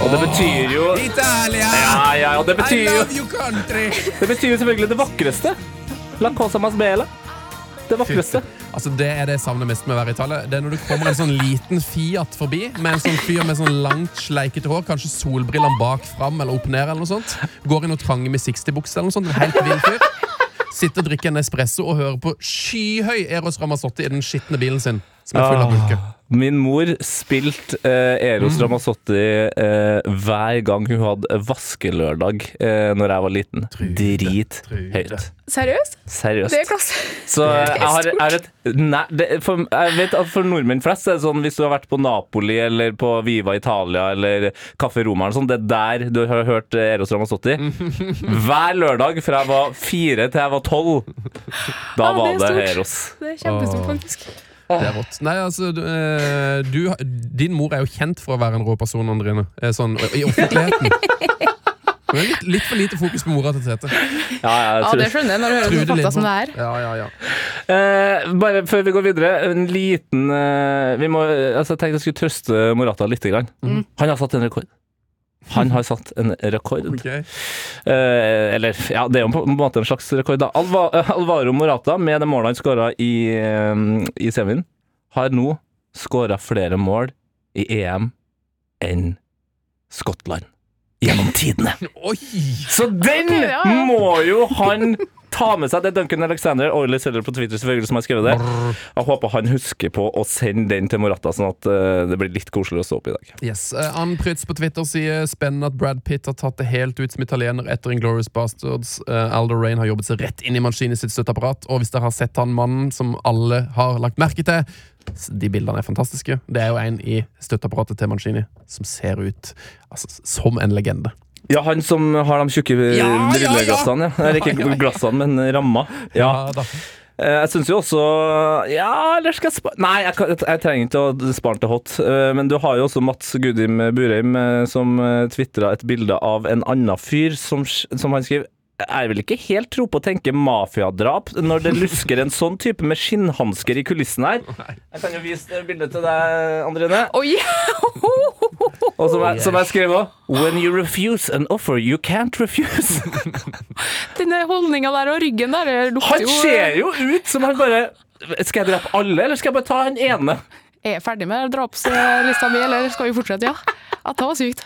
Og det betyr jo Italia! Ja, ja, og det betyr jo love you, country! Det betyr jo selvfølgelig det vakreste. La cosa mas bela. Det vakreste. Altså Det er det jeg savner mest med å være i Italia. Det er Når du kommer en sånn liten Fiat forbi, med en sånn fyr med sånn langt, sleikete hår, kanskje solbrillene bak fram eller opp ned, eller noe sånt. Går i noen trange med 60-bukser eller noe sånt. En helt vill fyr. Sitter og drikker en espresso og hører på skyhøy Eros Ramazzotti i den skitne bilen sin, som er full av bulke. Min mor spilte eh, Eros Mm. Ramazzotti eh, hver gang hun hadde vaskelørdag eh, Når jeg var liten. Drit høyt. Seriøst? Seriøst. Det er klasse. Så er jeg har, er et nei, det, for, Jeg vet at for nordmenn flest er det sånn hvis du har vært på Napoli eller på Viva Italia eller Kaffe Roma eller sånn, det er der du har hørt eh, Eros Ramazzotti. Hver lørdag fra jeg var fire til jeg var tolv. Da Ja, var det, det. Eros. Det er kjempestort, faktisk. Det er rått. Nei, altså, du, eh, din mor er jo kjent for å være en rå person, Andrine. Eh, Sånn, I offentligheten. Men litt, litt for lite fokus på mora til Tete. Ja, Ja, det skjønner jeg når du hører Trude sånne fakta som det er. Ja, ja, ja. Eh, bare før vi går videre, en liten eh, vi må, altså, Jeg tenkte jeg skulle trøste Morata litt. Grann. Han har satt en rekord. Han har satt en rekord. Okay. Eh, eller, ja, det er jo på en måte en slags rekord, da. Alva, eh, Alvaro Morata, med det målet han skåra i, eh, i semien, har nå skåra flere mål i EM enn Skottland gjennom tidene. Oi! Så den må jo han ta med seg det Duncan Alexander, Oily Seller på Twitter selvfølgelig, som har skrevet det. Jeg håper han husker på å sende den til Morata, sånn at eh, det blir litt koselig å stå opp i dag. Yes. Eh, Ann Prytz på Twitter sier spennende at Brad Pitt har tatt det helt ut som italiener etter Inglourious Bastards. Uh, Aldo Rain har jobbet seg rett inn i Mancini sitt støtteapparat. Og hvis dere har sett han mannen som alle har lagt merke til De bildene er fantastiske. Det er jo en i støtteapparatet til Mancini som ser ut altså, som en legende. Ja, han som har de tjukke Ja, ja, ja. brilleglassene, ja. Eller ikke glassene, men ramma. Ja. Eh, Jeg syns jo også Ja, eller skal jeg spare Nei, jeg, kan, jeg trenger ikke å spare den til hot. Eh, Men du har jo også Mats Gudim Burheim eh, som tvitra et bilde av en annen fyr som, som han skriver jeg vil ikke helt tro på å tenke mafiadrap når det lusker en sånn type med skinnhansker i kulissen her. Jeg kan jo vise bildet til deg, Andrine. Oi! Og som jeg, som jeg skrev òg When you refuse an offer you can't refuse. Denne holdninga der og ryggen der lukter Han ser jo ut som han bare Skal jeg drepe alle, eller skal jeg bare ta han ene? Er jeg ferdig med drapslista mi, eller skal vi fortsette? Ja. Ja det var sykt.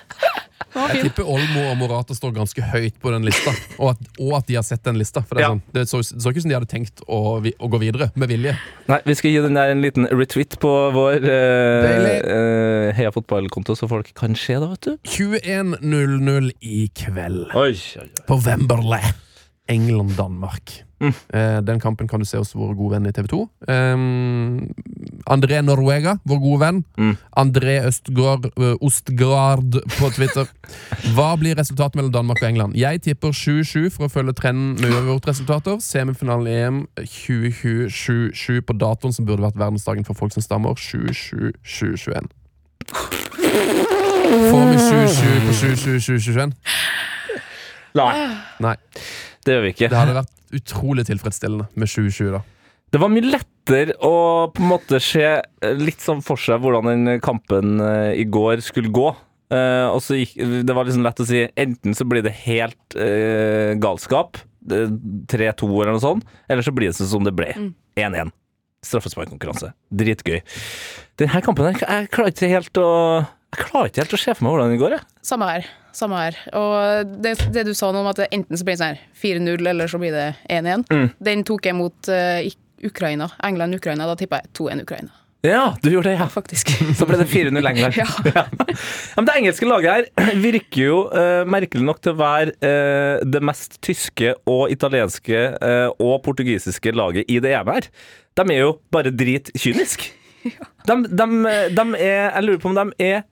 Det var Jeg tipper Olmo og Morata står ganske høyt på den lista, og at, og at de har sett den lista. For det, er Ja. sånn, det så, så ikke ut som de hadde tenkt å, vi- å gå videre med vilje. Nei, vi skal gi den der en liten retweet på vår eh, eh, Heia fotballkonto, så folk kan se det, vet du. 21.00 i kveld Oi, på Wemberley. England-Danmark. Eh, den kampen kan du se hos vår gode venn i TV 2. Um, André Norwega, vår gode venn. André Østgaard uh, Ostgard på Twitter. Hva blir resultatet mellom Danmark og England? Jeg tipper 7-7 for å følge trenden med uavgjort resultater. Semifinalen i EM 2027 på datoen som burde vært verdensdagen for folk som stammer. 7-7-7-21. Får vi 7-7 på 7-7-7-21? Nei, Nei. det gjør vi ikke. Det hadde vært utrolig tilfredsstillende med 2020, da. Det var mye lettere å på en måte se eh, litt sånn for seg hvordan den kampen eh, i går skulle gå. Eh, og så gikk, Det var liksom lett å si enten så blir det helt eh, galskap, 3-2 eller noe sånt, eller så blir det sånn som det ble. 1-1. Straffesparkkonkurranse. Dritgøy. Denne kampen jeg, jeg klarer ikke helt å Jeg klarer ikke helt å se for meg hvordan den går. Jeg. Samme her. Samme her. Og det, det du sa nå om at enten så blir det sånn 4-0, eller så blir det 1-1, Mm. den tok jeg mot uh, Ukraina. England-Ukraina. Da tippa jeg 2-1 Ukraina. Ja, du gjorde det, ja. Faktisk. Så ble det 4-0 England. Ja. Ja. Men det engelske laget her virker jo uh, merkelig nok til å være uh, det mest tyske og italienske uh, og portugisiske laget i det EM her. De er jo bare dritkyniske. De, de, de er Jeg lurer på om de er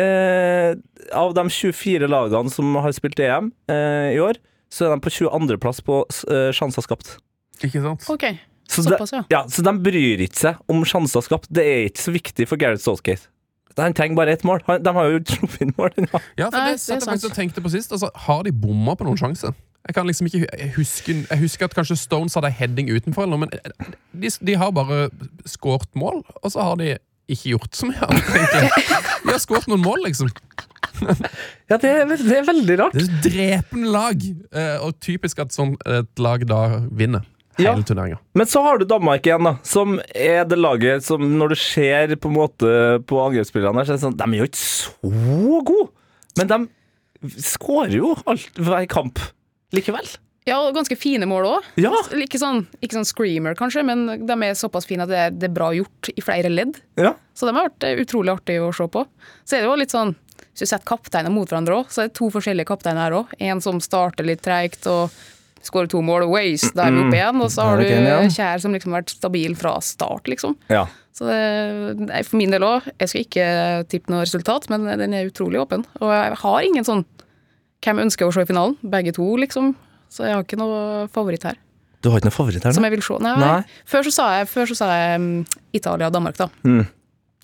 eh, Av de 24 lagene som har spilt EM eh, i år, så er de på 22.-plass på eh, sjanser skapt. Ikke sant? OK. Så Såpass, det, ja. ja. Så de bryr ikke seg om sjanser skapt. Det er ikke så viktig for Gareth Southgate. Han trenger bare ett mål. De har jo sluppet inn mål. Ja. Ja, for Nei, det det tenkte på sist. Altså, har de bomma på noen sjanser? Jeg kan liksom ikke huske jeg husker, at kanskje Stones hadde heading utenfor, eller men de, de har bare skåret mål, og så har de ikke gjort så mye annet, egentlig. De har skåret noen mål, liksom. Ja, det er, det er veldig rart. Det er et drepende lag, eh, og typisk at sånn et lag da vinner Ja. hele turneringa. Men så har du Danmark igjen, da. Som er det laget som når du ser på en måte på angrepsspillerne her, så er det sånn De er jo ikke så gode, men de skårer jo alt hver kamp likevel. Ja, og ganske fine mål òg. Ja. Ikke, sånn, ikke sånn screamer, kanskje, men de er såpass fine at det er, det er bra gjort i flere ledd. Ja. Så de har vært eh, utrolig artig å se på. Så er det jo litt sånn Hvis du setter kapteiner mot hverandre òg, så er det to forskjellige kapteiner her òg. En som starter litt treigt og skårer to mål, waste, da er vi oppe igjen. Og så har du. Kjær som liksom har vært stabil fra start, liksom. ja. Så det, nei, for min del òg. Jeg skal ikke tippe noe resultat, men den er utrolig åpen. Og jeg har ingen sånn Hvem ønsker å se i finalen? Begge to, liksom. Så jeg har ikke noe favoritt her. Du har ikke noe favoritt her Som jeg vil se. Nei. Nei. Før så sa jeg, før så sa jeg mm, Italia og Danmark, da. Mm.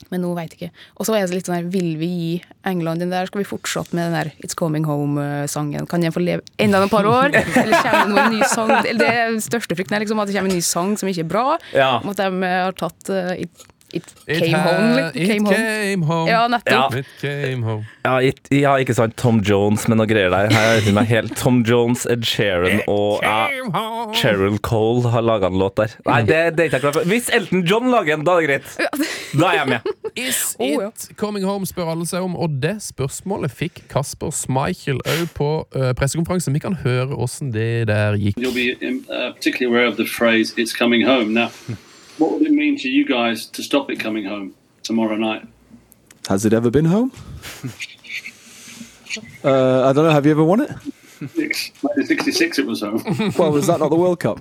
Men nå veit jeg ikke. Og så er det litt sånn her, vil vi gi England den der? Skal vi fortsette med den der It's Coming Home-sangen? Kan jeg få leve enda noen par år? Eller kommer det noen ny sang? Det er den største frykten er liksom at det kommer en ny sang som ikke er bra. Ja. Om at de har tatt eh, It, came It Home. Like, It came came home. Ja, nettopp. It came home. Ja, it, ja, ikke sant. Tom Jones med noe greier der. Her er meg helt. Tom Jones, Ed Sheeran og ja, Cheryl Cole har laga en låt der. Nei, det, det er ikke jeg klar for. Hvis Elton John lager en, da er det greit. Da er jeg med. Is Oh, it coming home, spør alle seg om. Og det spørsmålet fikk Kasper Schmeichel òg på uh, pressekonferansen. Vi kan høre åssen det der gikk. You'll be uh, particularly aware of the phrase "it's coming home." Now, what would it mean to you guys to stop it coming home tomorrow night? Has it ever been home? uh, I don't know. Have you ever won it? Six, like '66, it was home. Well, was that not the World Cup?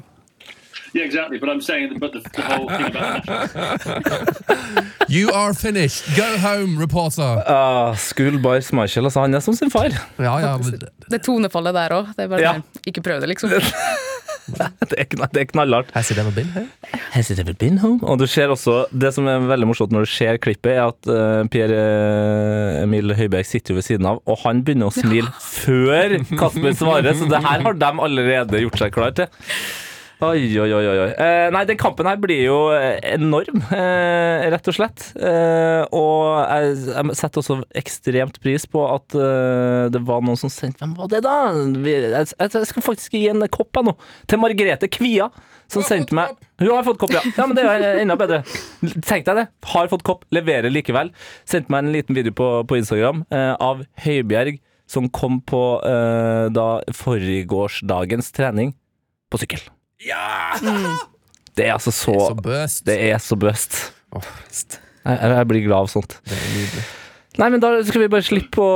yeah, exactly. But I'm saying, but the, the whole thing about national You are finished. Go home, reporter. Ah, Schoolboy Schmeichel, altså. Han er som sin far. Ja, ja, det- Det tonefallet der òg. Det er bare Ja. sånn, Ikke prøv det, liksom. Det er, kna- knallhardt. Has it ever been home? Has it ever been home? Og du ser også, Det som er veldig morsomt når du ser klippet, er at uh, Per eh, Emil Høibjerg sitter jo ved siden av, og han begynner å smile før Kasper svarer, så det her har de allerede gjort seg klar til. Oi, oi, oi. oi. Eh, nei, den kampen her blir jo eh, enorm, eh, rett og slett. Eh, og jeg, jeg setter også ekstremt pris på at eh, det var noen som sendte Hvem var det, da? Jeg, jeg skal faktisk gi en kopp jeg nå, til Margrete Kvia. Som sendte meg Hun har fått kopp, ja. ja. Men det er enda bedre. Tenk deg det. Har fått kopp, leverer likevel. Sendte meg en liten video på, på Instagram eh, av Høibjerg som kom på eh, da forgårsdagens trening på sykkel. Det er altså så Så bøst. Det er så bøst. Åh, Jeg, jeg jeg blir glad av sånt. det er nydelig. Nei, men Da skal vi bare slippe å,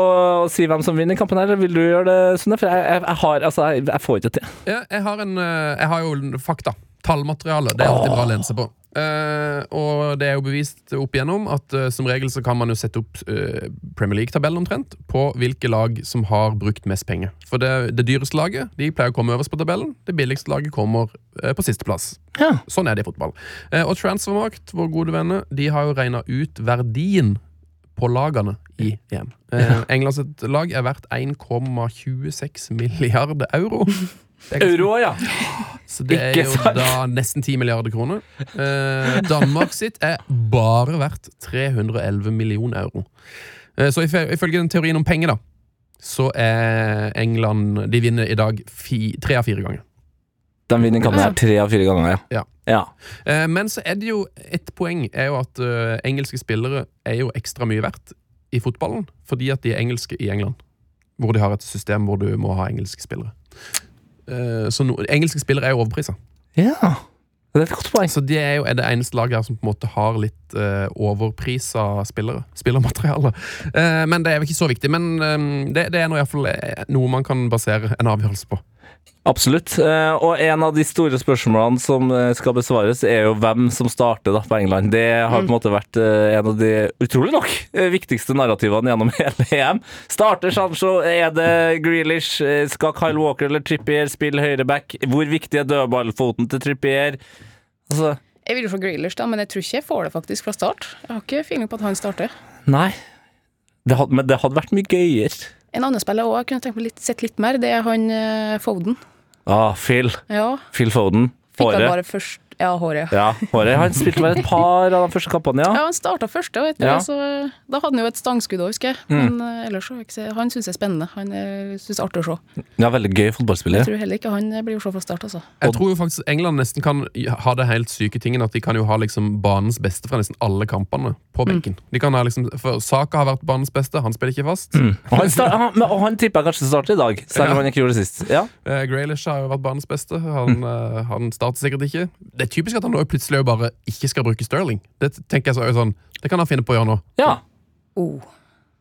å si hvem som vinner kampen. her eller Vil du gjøre det, Sunne? For jeg, jeg, jeg har Altså, jeg, jeg får ikke til. Ja, jeg har, en, eh, jeg har jo fakta. Tallmateriale. Det er alltid bra å lene seg på. Eh, og det er jo bevist opp igjennom at uh, som regel så kan man jo sette opp uh, Premier League-tabellen omtrent på hvilke lag som har brukt mest penger. For det, det dyreste laget de pleier å komme øverst på tabellen. Det billigste laget kommer uh, på sisteplass. Ja. Sånn er det i fotball. Og Transfermarkt, våre gode venner, de har jo regna ut verdien på lagene i EM. Eh, Englands lag er verdt 1,26 milliarder euro. Euro, ja. så det er jo da nesten 10 milliarder kroner. Eh, Danmark sitt er bare verdt 311 millioner euro. Eh, så ifø- ifølge den teorien om penger, da, så er England De vinner i dag fi, tre av fire ganger. De vinner kampen her tre av fire ganger, ja. Ja. ja. Eh, men så er det jo et poeng er jo at uh, engelske spillere er jo ekstra mye verdt i fotballen fordi at de er engelske i England. Hvor de har et system hvor du må ha engelske spillere. Eh, så no, engelske spillere er jo overprisa. Ja. Det er et godt poeng. Så det er jo er det eneste laget her som på en måte har litt uh, overprisa spillere. Spillermateriale. Uh, men det er jo ikke så viktig. Men um, det, det er nå iallfall noe man kan basere en avgjørelse på. Absolutt. Eh, Og en av de store spørsmålene som eh, skal besvares, er jo hvem som starter da på England. Det har på en måte vært eh, en av de, utrolig nok, viktigste narrativene gjennom hele EM. Starter Sancho, er det Grealish, skal Kyle Walker eller Trippier spille høyreback? Hvor viktig er dødballfoten til Trippier? Altså, Jeg vil jo få Grealish, da, men jeg tror ikke jeg får det faktisk fra start. Jeg har ikke feeling på at han starter. nei. Det hadde, men det hadde vært mye gøyere. En annen spiller jeg jeg kunne tenkt meg litt, sett litt mer, det er han eh, Foden. Ah, Phil. Ja, Phil Foden. fikk han bare først Ja, håret. Ja, håret. Han spilte vel et par av de første kampene, ja. Ja, han starta første, vet du. Ja. Så, da hadde han jo et stangskudd òg, husker jeg. Men eh, ellers så, ikke, han syns jeg er spennende. Han uh, syns det er artig å se. Ja, Veldig gøy fotballspiller. Jeg tror heller ikke han eh, blir å se fra start, altså. Jeg tror jo faktisk England nesten kan ha det helt syke tingen at de kan jo ha liksom banens beste fra nesten alle kampene på benken. De kan ha liksom, for Saka har vært banens beste, han spiller ikke fast. Og han, start, han, men- han tipper jeg kanskje starter i dag, selv om Ja. han ikke gjorde det sist. Ja. Uh, Grealish har jo vært banens beste. Han, uh, han starter sikkert ikke. Det typisk at han nå plutselig bare ikke skal bruke Sterling. Det tenker jeg så, sånn Det kan han finne på å gjøre nå. ja. Oh.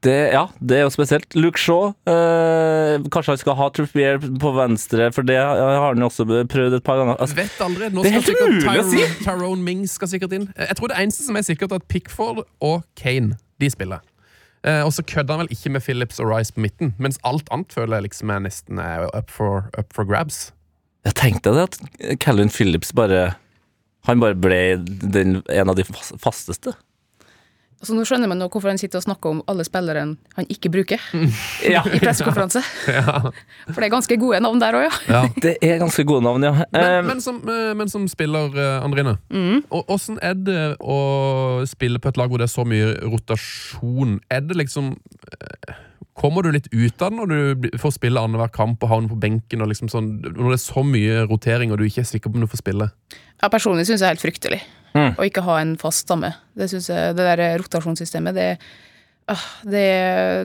Det, ja, det er jo spesielt. Luke Shaw, eh, kanskje han skal ha Trippier på venstre, for det har han jo også prøvd et par ganger. Altså, Vet aldri. Nå Det er helt umulig å si. Tyrone, Tyrone Mings skal sikkert inn. Jeg tror det eneste som er sikkert, er at Pickford og Kane de spiller. Eh, og så kødder han vel ikke med Phillips og Rice på midten, mens alt annet føler jeg liksom er nesten er up for, up for grabs. jeg tenkte det at Calvin Phillips bare Han bare ble den, en av de fasteste. Så nå skjønner man nå hvorfor han sitter og snakker om alle spillerne han ikke bruker Ja. i pressekonferanse. For det er ganske gode navn der òg, ja. Det er ganske gode navn, ja. Men, Eh, men, som, eh, men som spiller, eh, Andrine, og åssen er det å spille på et lag hvor det er så mye rotasjon? Er det liksom Kommer du litt ut av det når du får spille annenhver kamp og havner på benken? Og liksom sånn, når det er så mye rotering og du ikke er sikker på om du får spille? Jeg personlig syns det er helt fryktelig. Mm. å ikke ha en fast stamme. Det synes jeg, det der rotasjonssystemet, det, øh, det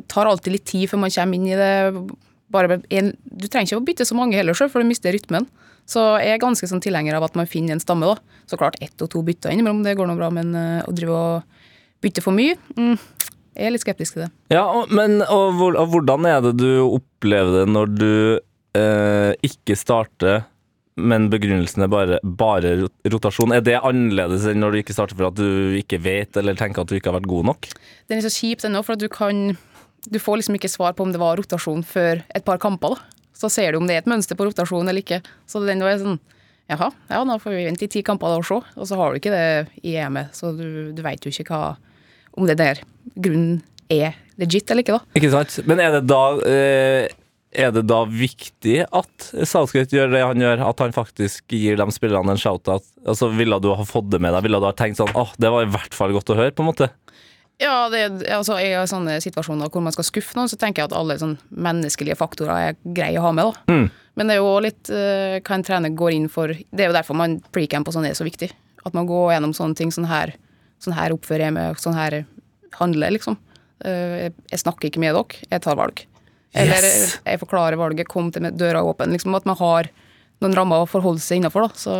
tar alltid litt tid før man kommer inn i det. Bare en, du trenger ikke å bytte så mange heller, selv, for du mister rytmen. Så jeg er ganske sånn tilhenger av at man finner en stamme. da. Så klart ett og to bytter innimellom, det går nå bra, men eh, å drive og bytte for mye, mm, jeg er litt skeptisk til det. Ja, og, men og, og hvordan er det du opplever det når du eh, ikke starter, men begrunnelsen er bare, bare rotasjon? Er det annerledes enn når du ikke starter for at du ikke vet, eller tenker at du ikke har vært god nok? Den er så kjipt ennå, for at du kan Du får liksom ikke svar på om det var rotasjon før et par kamper, da. Så ser du om det er et mønster på rotasjon eller ikke. Så den var sånn Jaha, ja, da får vi vente i ti kamper da og se. Og så har du ikke det i EM-et, så du, du veit jo ikke hva Om det der grunnen er legit eller ikke, da. Ikke sant? Men er det da eh, er det da viktig at Southgate gjør det han gjør, at han faktisk gir de spillerne en shout-out? Altså, ville du ha fått det med deg? Ville du ha tenkt sånn åh, det var i hvert fall godt å høre, på en måte? Ja, det, altså, I sånne situasjoner hvor man skal skuffe noen, så tenker jeg at alle sånn menneskelige faktorer er greie å ha med. da. Mm. Men det er jo òg litt uh, hva en trener går inn for. Det er jo derfor man precamp og sånn er så viktig. At man går gjennom sånne ting. Sånn her, sånn her oppfører jeg meg, sånn her handler jeg, liksom. jeg, jeg snakker ikke med dere, jeg tar valg. Eller Yes. jeg forklarer valget, kom til med døra åpen. Liksom At man har noen rammer å forholde seg innafor, da. Så,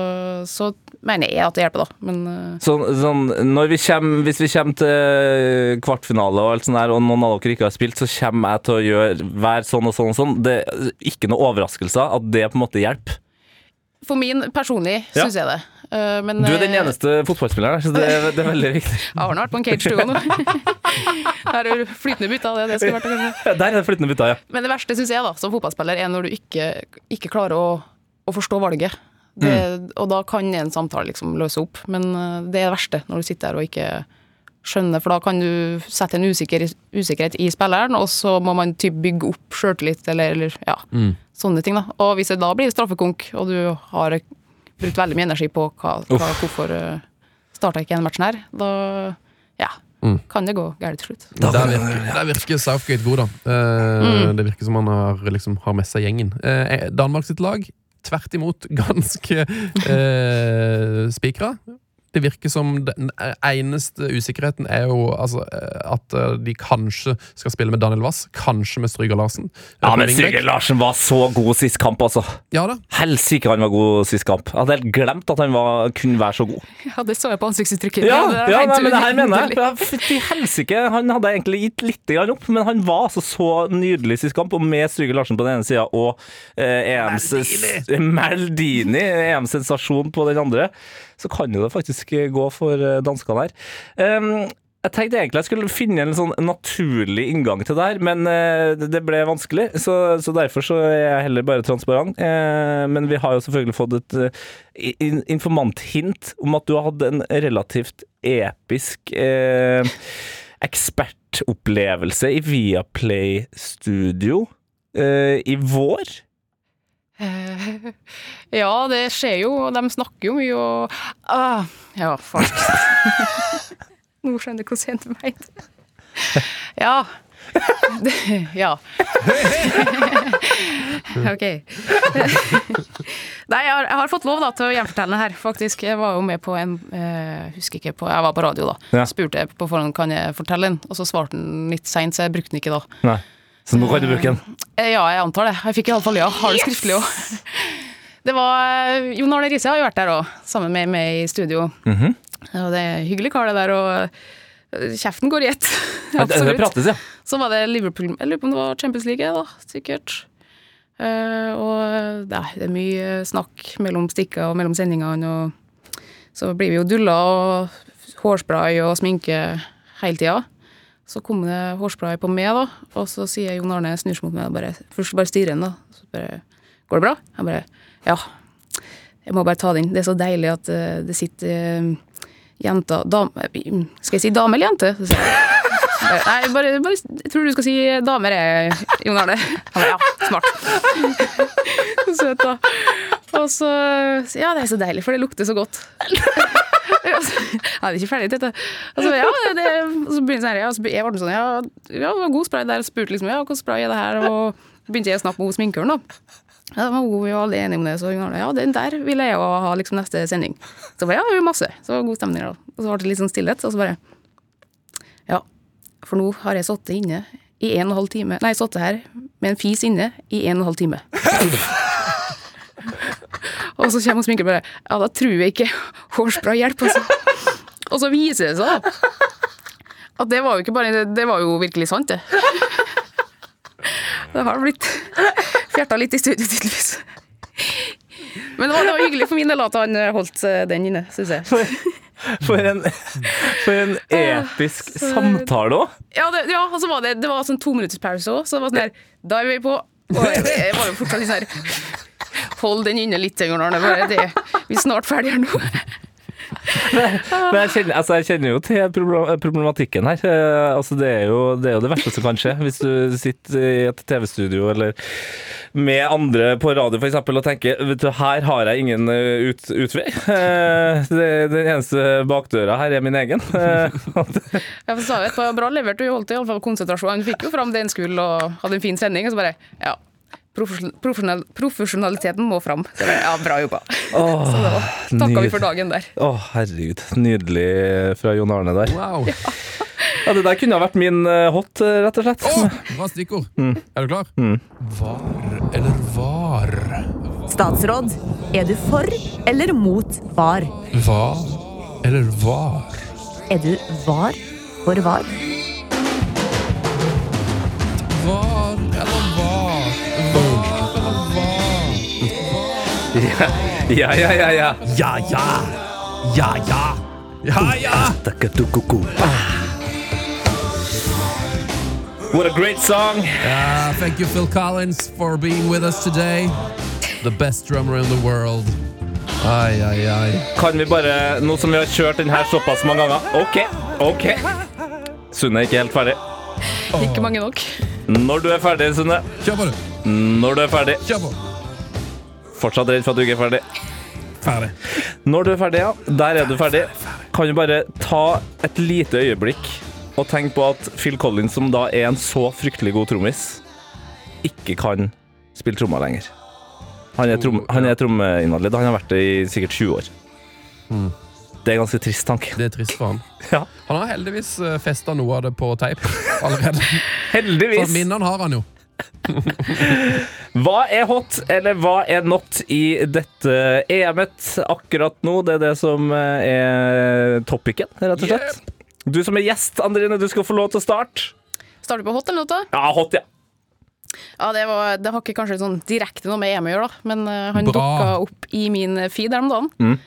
så mener jeg at det hjelper, da. Men eh, Sånn, sånn, når vi kommer, hvis vi kommer til kvartfinale og alt sånt der, og noen av dere ikke har spilt, så kommer jeg til å gjøre hver sånn og sånn og sånn. Det er ikke noe overraskelser at det på en måte hjelper. for min personlig Ja. jeg det. Eh, men, Du er den eh, eneste fotballspilleren, så det er, det er veldig viktig. Arne har vært på en cage to nå. Der er flytende bytta, det det skulle vært kanskje. Der er det flyttende bytta, ja. Men det verste syns jeg da, som fotballspiller, er når du ikke, ikke klarer å, å forstå valget. Det, Og da kan en samtale liksom løse opp, men eh, det er det verste når du sitter der og ikke skjønner, for da kan du sette en usikker, usikkerhet i spilleren, og så må man typ bygge opp sjøltillit, eller, eller ja, sånne ting. da. Og hvis det da blir straffekonk, og du har brukt veldig mye energi på hva, hva, hvorfor uh, starta ikke denne matchen her, da ja, kan det gå galt til slutt. Der virker, der virker Southgate god, da. Eh, Det virker som han har, liksom, har med seg gjengen. Uh, Danmark sitt lag, tvert imot, ganske uh, spikra. Det virker som den eneste usikkerheten er jo altså, eh, at eh, de kanskje skal spille med Daniel Wass, kanskje med Stryger Larsen. Ja, men. Stryger Larsen var så god sist kamp, altså. Ja da. Helsike, han var god sist kamp. Jeg hadde helt glemt at han var, kunne være så god. Ja, det så jeg på ansiktsuttrykket. Ja, det ja nei, men det her mener jeg. Fytti helsike, han hadde egentlig gitt litt opp, men han var altså så nydelig sist kamp, og med Stryger Larsen på den ene sida og eh, EMs Maldini, EMs sensasjon på den andre, så kan jo det faktisk gå for eh, danskene her. Um, jeg tenkte egentlig jeg skulle finne en sånn naturlig inngang til det her, men eh, det- ble vanskelig, så, så derfor så er jeg heller bare transparent. Eh, men vi har jo selvfølgelig fått et eh, in informanthint om at du har hatt en relativt episk eh, ekspertopplevelse i Viaplay Studio eh, i vår. Eh, Ja, det skjer jo, og de snakker jo mye og ah, Ja, fuck. Nå skjønner jeg hvor sent du ble. Ja. Det, ja. OK. Nei, jeg har, jeg har fått lov da, til å gjenfortelle det her, faktisk. Jeg var jo med på en eh, Husker ikke på Jeg var på radio, da. Ja. Spurte jeg på forhånd kan jeg fortelle den, og så svarte han litt seint, så jeg brukte den ikke da. Nei. Så nå kan du bruke den. Eh, Ja, jeg antar det. Jeg fikk iallfall ja. Har det skriftlig òg. Det var eh, Jon Arne Riise har jo vært der òg, sammen med meg i studio. Mhm. Og det er hyggelig kar, det der, og eh, kjeften går i ett. Absolutt. prates, ja. Så var det Liverpool Jeg lurer på om det var Champions League, da, sikkert. Eh, og det er, det er mye snakk mellom stikka og mellom sendingene, og så blir vi jo dulla og hårspray og sminke hele tida. Så kom det hårspray på meg, da, og så sier Jon Arne snur seg mot meg og bare Først bare stirrer han, da. Så bare Går det bra? Jeg bare Ja. Jeg må bare ta den. Det er så deilig at uh, det sitter uh, jenter dame, Skal jeg si dame eller jente? Så sier Nei, bare, bare Jeg tror du skal si damer, jeg, Jon Arne. Han bare, ja, smart. Søt, da. Og så Ja, det er så deilig, for det lukter så godt. Ja, det er ikke ferdig, dette. Og så, ja, det, det, og så begynte jeg sånn, ja, så jeg ble sånn, ja, ja, det var god spray der, og spurte liksom, ja, hvordan spray er det her, og begynte jeg å snakke med sminkeren da. Ja, da var vi jo alle enige om det, så hun var ja, den der vil jeg jo ha liksom neste sending. Så bare, ja, det masse. Så det var god stemning da. Og så ble det litt sånn stillhet, og så bare, ja, for nå har jeg sittet inne i en og en halv time, nei, sittet her med en fis inne i en og en halv time. og så kommer hun sminker bare, ja, da tror jeg ikke hårspray hjelper, altså. Og så viser det seg da, at det var jo ikke bare, det var jo virkelig sant det. Det har blitt fjerta litt i studio, tydeligvis. Men det var, det var hyggelig for min del at han holdt eh, den inne, syns jeg. For en, for en episk så- samtale òg. Ja, det, ja og så var det, det var sånn to minutters pause òg, så det var sånn her Da er vi på. Og jeg, jeg var jo fortsatt litt sånn her Hold den inne litt, Arne. bare det- Vi er snart ferdige nå. Men jeg kjenner, altså jeg kjenner jo til problematikken her. Eh, Altså det, er jo, det er jo det verste som kan skje hvis du sitter i et TV-studio eller med andre på radio eksempel, og tenker vet du, her har jeg ingen eh, ut, utvei. Eh, det- Den eneste bakdøra her er min egen. Jeg for så vidt var bra levert, du holdt i alle fall konsentrasjon. Han fikk jo fram det en skulle og hadde en fin sending, og så bare Ja. Profesjon- Profesjonal, profesjonaliteten må fram. Ja, bra jobba. Oh, Så da takka vi for dagen der. Å, herregud. Nydelig fra Jon Arne der. Wow. Ja, Det der kunne ha vært min eh, hot, eh, rett og slett. Å, bra stikkord. Er du klar? Var eller var? Statsråd, er du for eller mot var? Var eller var? Er du var for var? Var eller var? Var Ja, ja, ja. ja, ja. Ja, ja! Ja, ja! Ja. What a great song! Uh, thank you, Phil Collins, for being with us today. The best drummer in the world. Ai, ai, ai. Kan vi bare, nå som vi har kjørt den her såpass mange ganger OK, OK. Sunne er ikke helt ferdig. Ikke mange nok. Når du er ferdig, Sunne. Kjør på, du. Når du er ferdig. Kjør på. Fortsatt redd for at du ikke er ferdig. Ferdig. Når du er ferdig, ja. Der er du ferdig. Kan du bare ta et lite øyeblikk og tenke på at Phil Collins, som da er en så fryktelig god trommis, ikke kan spille trommer lenger. Han er, trom, han er trommeinvalid. Han har vært det i sikkert 20 år. Det er ganske trist tanke. Det er trist for han. Ja. Han har heldigvis festa noe av det på teip allerede. Så Heldigvis. minnene har han jo. Hva er hot, eller hva er not i dette EM-et akkurat nå? Det er det som eh, er topicen, rett og slett. Du som er gjest, Andrine, du skal få lov til å starte. Starter du på hot eller not? da? Ja, hot, ja. Ja, det, var, det har ikke kanskje sånn direkte noe med EM å gjøre, da. Men uh, han dukka opp i min feed her om dagen. Mm.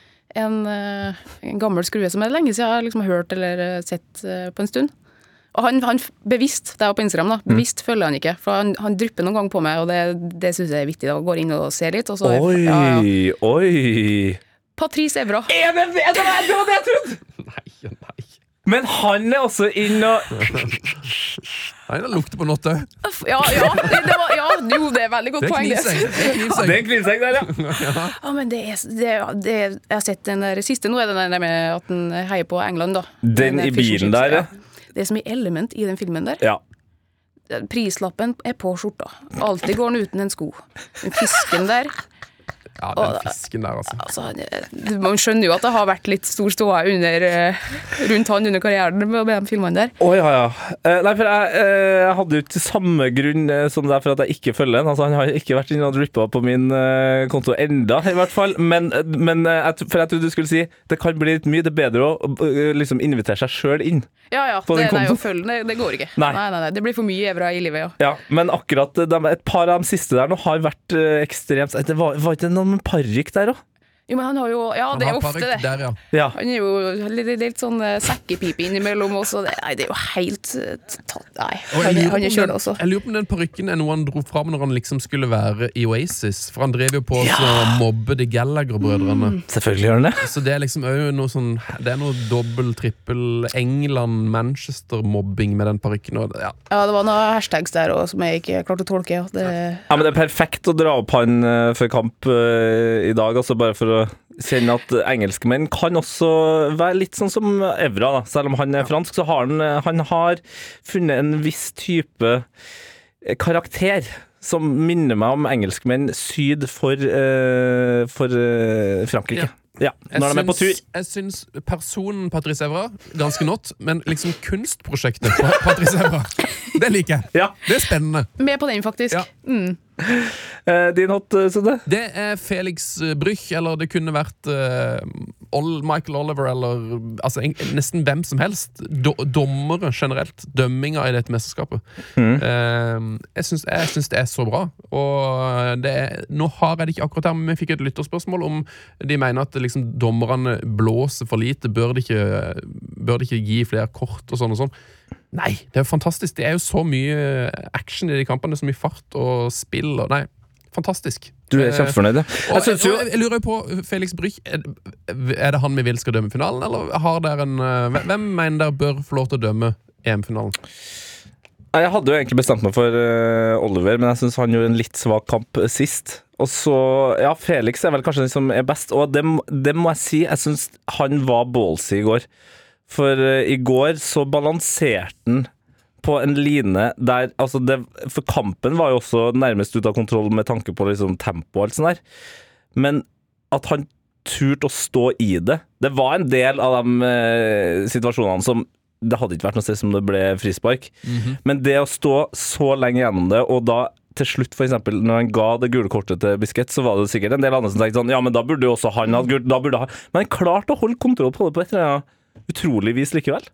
En, uh, en gammel skrue som er lenge siden jeg har liksom hørt eller sett uh, på en stund. Og han, han bevisst, det er på Instagram, da, Mm. bevisst følger han ikke. For han, han drypper noen ganger på meg, og det, det syns jeg er viktig. da, Går inn og ser litt. Og så, Oi, ja, ja. oi. Patrice Evra. Er det det det var det var det jeg trodde? Nei, nei. Men han er også inn og Nei, det lukter på noe òg. Ja, ja, det, det var, ja, jo, det er veldig godt Det er poeng. det. knivsegg. Det er Det er en knivsegg der, ja. Ja, men det er, det, det Jeg har sett den der siste nå, er det den der med at han heier på England, da. Den den i bilen der, ja. Det er så mye element i den filmen der. ja. Prislappen er på skjorta. Alltid går den uten en sko. Den fisken der Ja, den fisken der, altså. altså, det- Man skjønner jo at det har vært litt stor ståa eh, rundt han under karrieren med de filmene der. Å ja, ja. Eh, nei, for jeg, eh, jeg hadde jo ikke samme grunn eh, som deg for at jeg ikke følger den. Altså, han har ikke vært inne og drippa på min eh, konto enda, i hvert fall. Men, eh, men eh, jeg, for jeg trodde du skulle si det kan bli litt mye. Det er bedre å eh, liksom invitere seg sjøl inn. Ja ja, På den det, nei, jo å følge det, det går ikke. Nei. Nei. Nei, nei, Det blir for mye evra i livet, ja. Ja, Men akkurat eh, de, et par av de siste der nå har vært eh, ekstremt Det var, var ikke noe med parykk der òg? Jo, men han har jo Ja, Han det er ofte det. Der, ja. Ja. Han er jo litt, litt, sånn uh, sekkepipe innimellom også. Det, nei, det er jo helt eh, tatt Nei, Og han, jeg lurer han på er kjølig den- også. Jeg lurer på om den parykken er noe han dro fram når han liksom skulle være i Oasis. For han drev jo på å mobbe de Gallagher-brødrene. Selvfølgelig gjør han det. Så det er liksom òg noe sånn Det er noe dobbel, trippel England-Manchester-mobbing med den parykken. Ja. Ja, det var noen hashtags der òg som jeg ikke klarte å tolke. Ja. Det, Ja, men Det er perfekt å dra opp han uh, før kamp uh, i dag, altså bare for å kjenne at engelskmenn kan også være litt sånn som Evra. da. Selv om han er fransk, så har han, han har funnet en viss type karakter som minner meg om engelskmenn syd for, uh, for uh, Frankrike. Ja. Når de er på tur. Jeg syns personen Patrice Evra ganske not, men liksom kunstprosjektet på Patrice Evra, det liker jeg. Ja. Det er spennende. Med på den, faktisk. Ja. Mm. Eh, din hot, eh, Sunde? Det er Felix eh, Brüch, eller det kunne vært Michael Oliver, eller altså, nesten hvem som helst. Do, dommere generelt. Dømminga i dette mesterskapet. Mm. jeg syns det er så bra. Og det er, nå har jeg det ikke akkurat her, men vi fikk et lytterspørsmål om de mener at liksom, dommerne blåser for lite. Bør de ikke, bør de ikke gi flere kort og sånn og sånn? Nei, det er jo fantastisk. Det er jo så mye action i de kampene. Så mye fart og spill og Nei, fantastisk. Du er Eh, kjempefornøyd, ja. Jeg, Jeg jeg, jeg lurer jo på, Felix Brüch, er, det han vi vil skal dømme finalen, eller har dere en eh, hvem- mener dere bør få lov til å dømme EM-finalen? Jeg hadde jo egentlig bestemt meg for eh, Oliver, men jeg syns han gjorde en litt svak kamp sist. Og så, ja, Felix er vel kanskje den som er best, og det, det må jeg si, jeg syns han var ballsy i går. For eh, i går så balanserte han på en line der altså det, For kampen var jo også nærmest ute av kontroll med tanke på liksom tempo og alt sånt der. Men at han turte å stå i det Det var en del av de eh, situasjonene som Det hadde ikke vært noe sted som det ble frispark. Men det å stå så lenge gjennom det, og da til slutt, for eksempel, når han ga det gule kortet til Biskett, så var det sikkert en del andre som tenkte sånn Ja, men da burde jo også han hatt gult. Da burde han Men han klarte å holde kontroll på det på et eller annet utrolig vis likevel.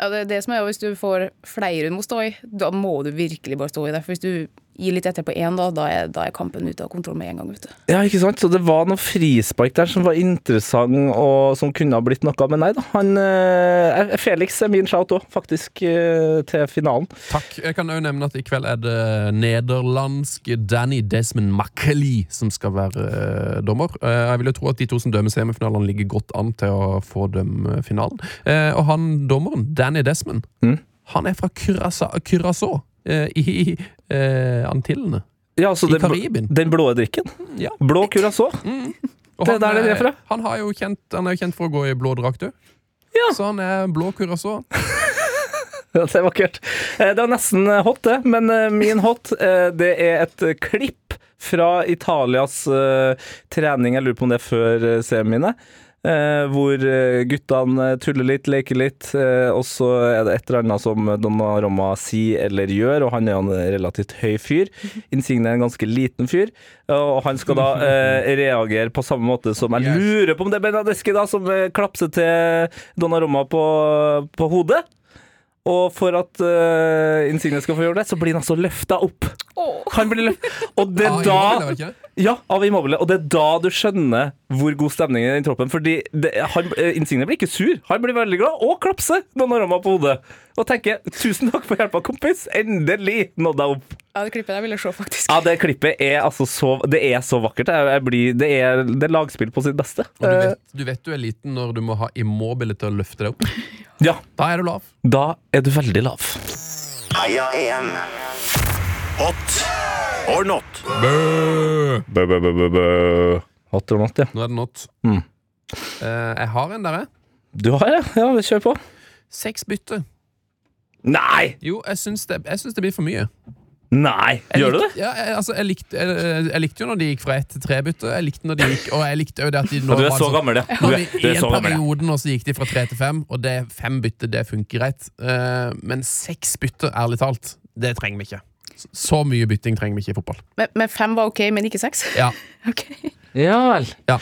Ja, det, er det som er Hvis du får flere du må stå i, da må du virkelig bare stå i det. For hvis du gir litt etter på én, da, da, er, da er kampen ute av kontroll med en gang. vet du. Ja, ikke sant? Så det var noe frispark der som var interessant, og som kunne ha blitt noe. Men nei da. Han, eh, Felix er min shout òg, faktisk, eh, til finalen. Takk. Jeg kan òg nevne at i kveld er det nederlandske Danny Desmond Makkeli som skal være eh, dommer. Eh, jeg vil jo tro at de to som dømmer semifinalene, ligger godt an til å få dømme finalen. Eh, og han dommeren, Danny Desmond, Mm. han er fra Curacao, eh, i eh, Antillene. Ja, altså I den, Karibien. den blå drikken. Ja. Blå curacao. Mm. Det er der det er fra. Han, har jo kjent, han er jo kjent for å gå i blå drakt du. Ja. Så han er blå Curacao. Det er vakkert. Eh, Det var nesten eh, hot, det. Men eh, min hot, eh, det er et eh, klipp fra Italias eh, trening. Jeg lurer på om det er før eh, semiene. Eh, hvor eh, guttene tuller litt, leker litt, eh, og så er det et eller annet som Donnaroma sier eller gjør, og han er jo en relativt høy fyr. Insigne er en ganske liten fyr, og han skal da eh, reagere på samme måte som jeg lurer på om det er Benadeschi da, som eh, klapser til Donnaroma på, på hodet. Og for at uh, Insigne skal få gjøre det, så blir han altså løfta opp. Han blir løft... Og det er da? Ja, av Immobile. Og det er da du skjønner hvor god stemning er i troppen. Fordi det, han, eh, Insigne blir ikke sur. Han blir veldig glad, og klapser når han rammer på hodet. Og tenker 'tusen takk for hjelpa, kompis'. Endelig nådde jeg opp. Ja, det klippet der vil jeg se, faktisk. Ja, det klippet er altså så Det er så vakkert. Jeg, jeg blir, det, er, det er lagspill på sitt beste. Og du Eh, vet, du vet du er liten når du må ha Immobile til å løfte deg opp. Ja, Da er du lav. da er du veldig lav. Heia EM. Hot or not? Bø, bø, bø, bø, bø. Hot or not, ja. Nå er det not. Mm. Eh, jeg har en der, jeg. Du har det? Ja, kjør på. Seks bytte. Nei! Jo, jeg syns det, jeg syns det blir for mye. Nei! Jeg Gjør du det? Ja, jeg, altså, jeg, likte, jeg, jeg likte jo når de gikk fra ett til tre bytte. Jeg likte når de gikk, og jeg likte jo det at de nå du er så sånn- gammel, ja. Du er, du er så gammel, ja. og så gikk de fra tre til fem, og det fem bytte, det funker greit. Uh, men seks bytte, ærlig talt, det trenger vi ikke. Så mye bytting trenger vi ikke i fotball. Men, men fem var ok, men ikke seks? Ja, okay. Ja vel. Ja.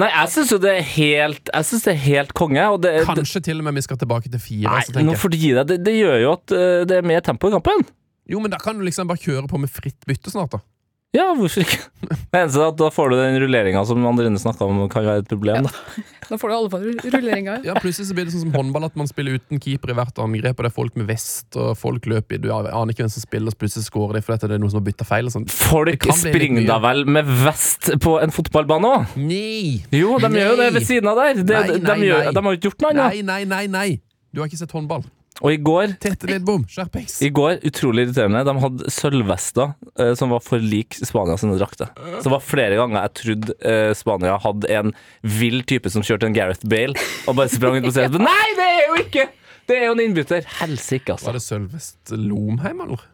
Nei, jeg syns jo det er helt Jeg synes det er helt konge. Og det, det, Kanskje til og med vi skal tilbake til fire. nei, så nå får du gi deg. Det, det gjør jo at eh, det er mer tempo i kampen. Jo, men da kan du liksom bare kjøre på med fritt bytte snart, da. Ja, hvorfor ikke? Det eneste er at da får du den rulleringa som Andrine snakka om kan være et problem. Da. Da får du alle fall rulleringa. Ja, Plutselig så blir det sånn som håndball, at man spiller uten keeper i hvert angrep, og det er folk med vest, og folk løper i Du aner ikke hvem som spiller, og så plutselig scorer de fordi det er noen som har bytta feil. sånn. Folk springer da vel med vest på en fotballbane òg? Nei! Jo, de gjør jo det ved siden av der. De, Nei, de, nei, gjør, nei. de har jo ikke gjort noe annet. Nei, nei, nei, nei! Du har ikke sett håndball. Og i går Tete Lidbom, skjerpings! I går, utrolig irriterende, de hadde sølvvester eh, som var for lik Spania sine drakter. Så det var flere ganger jeg trodde eh, Spania hadde en vill type som kjørte en Gareth Bale og bare sprang ut på scenen. Men Nei, det er jo ikke! Det er jo en innbytter. Helsike, altså. Var det Sølvest Lomheim, eller?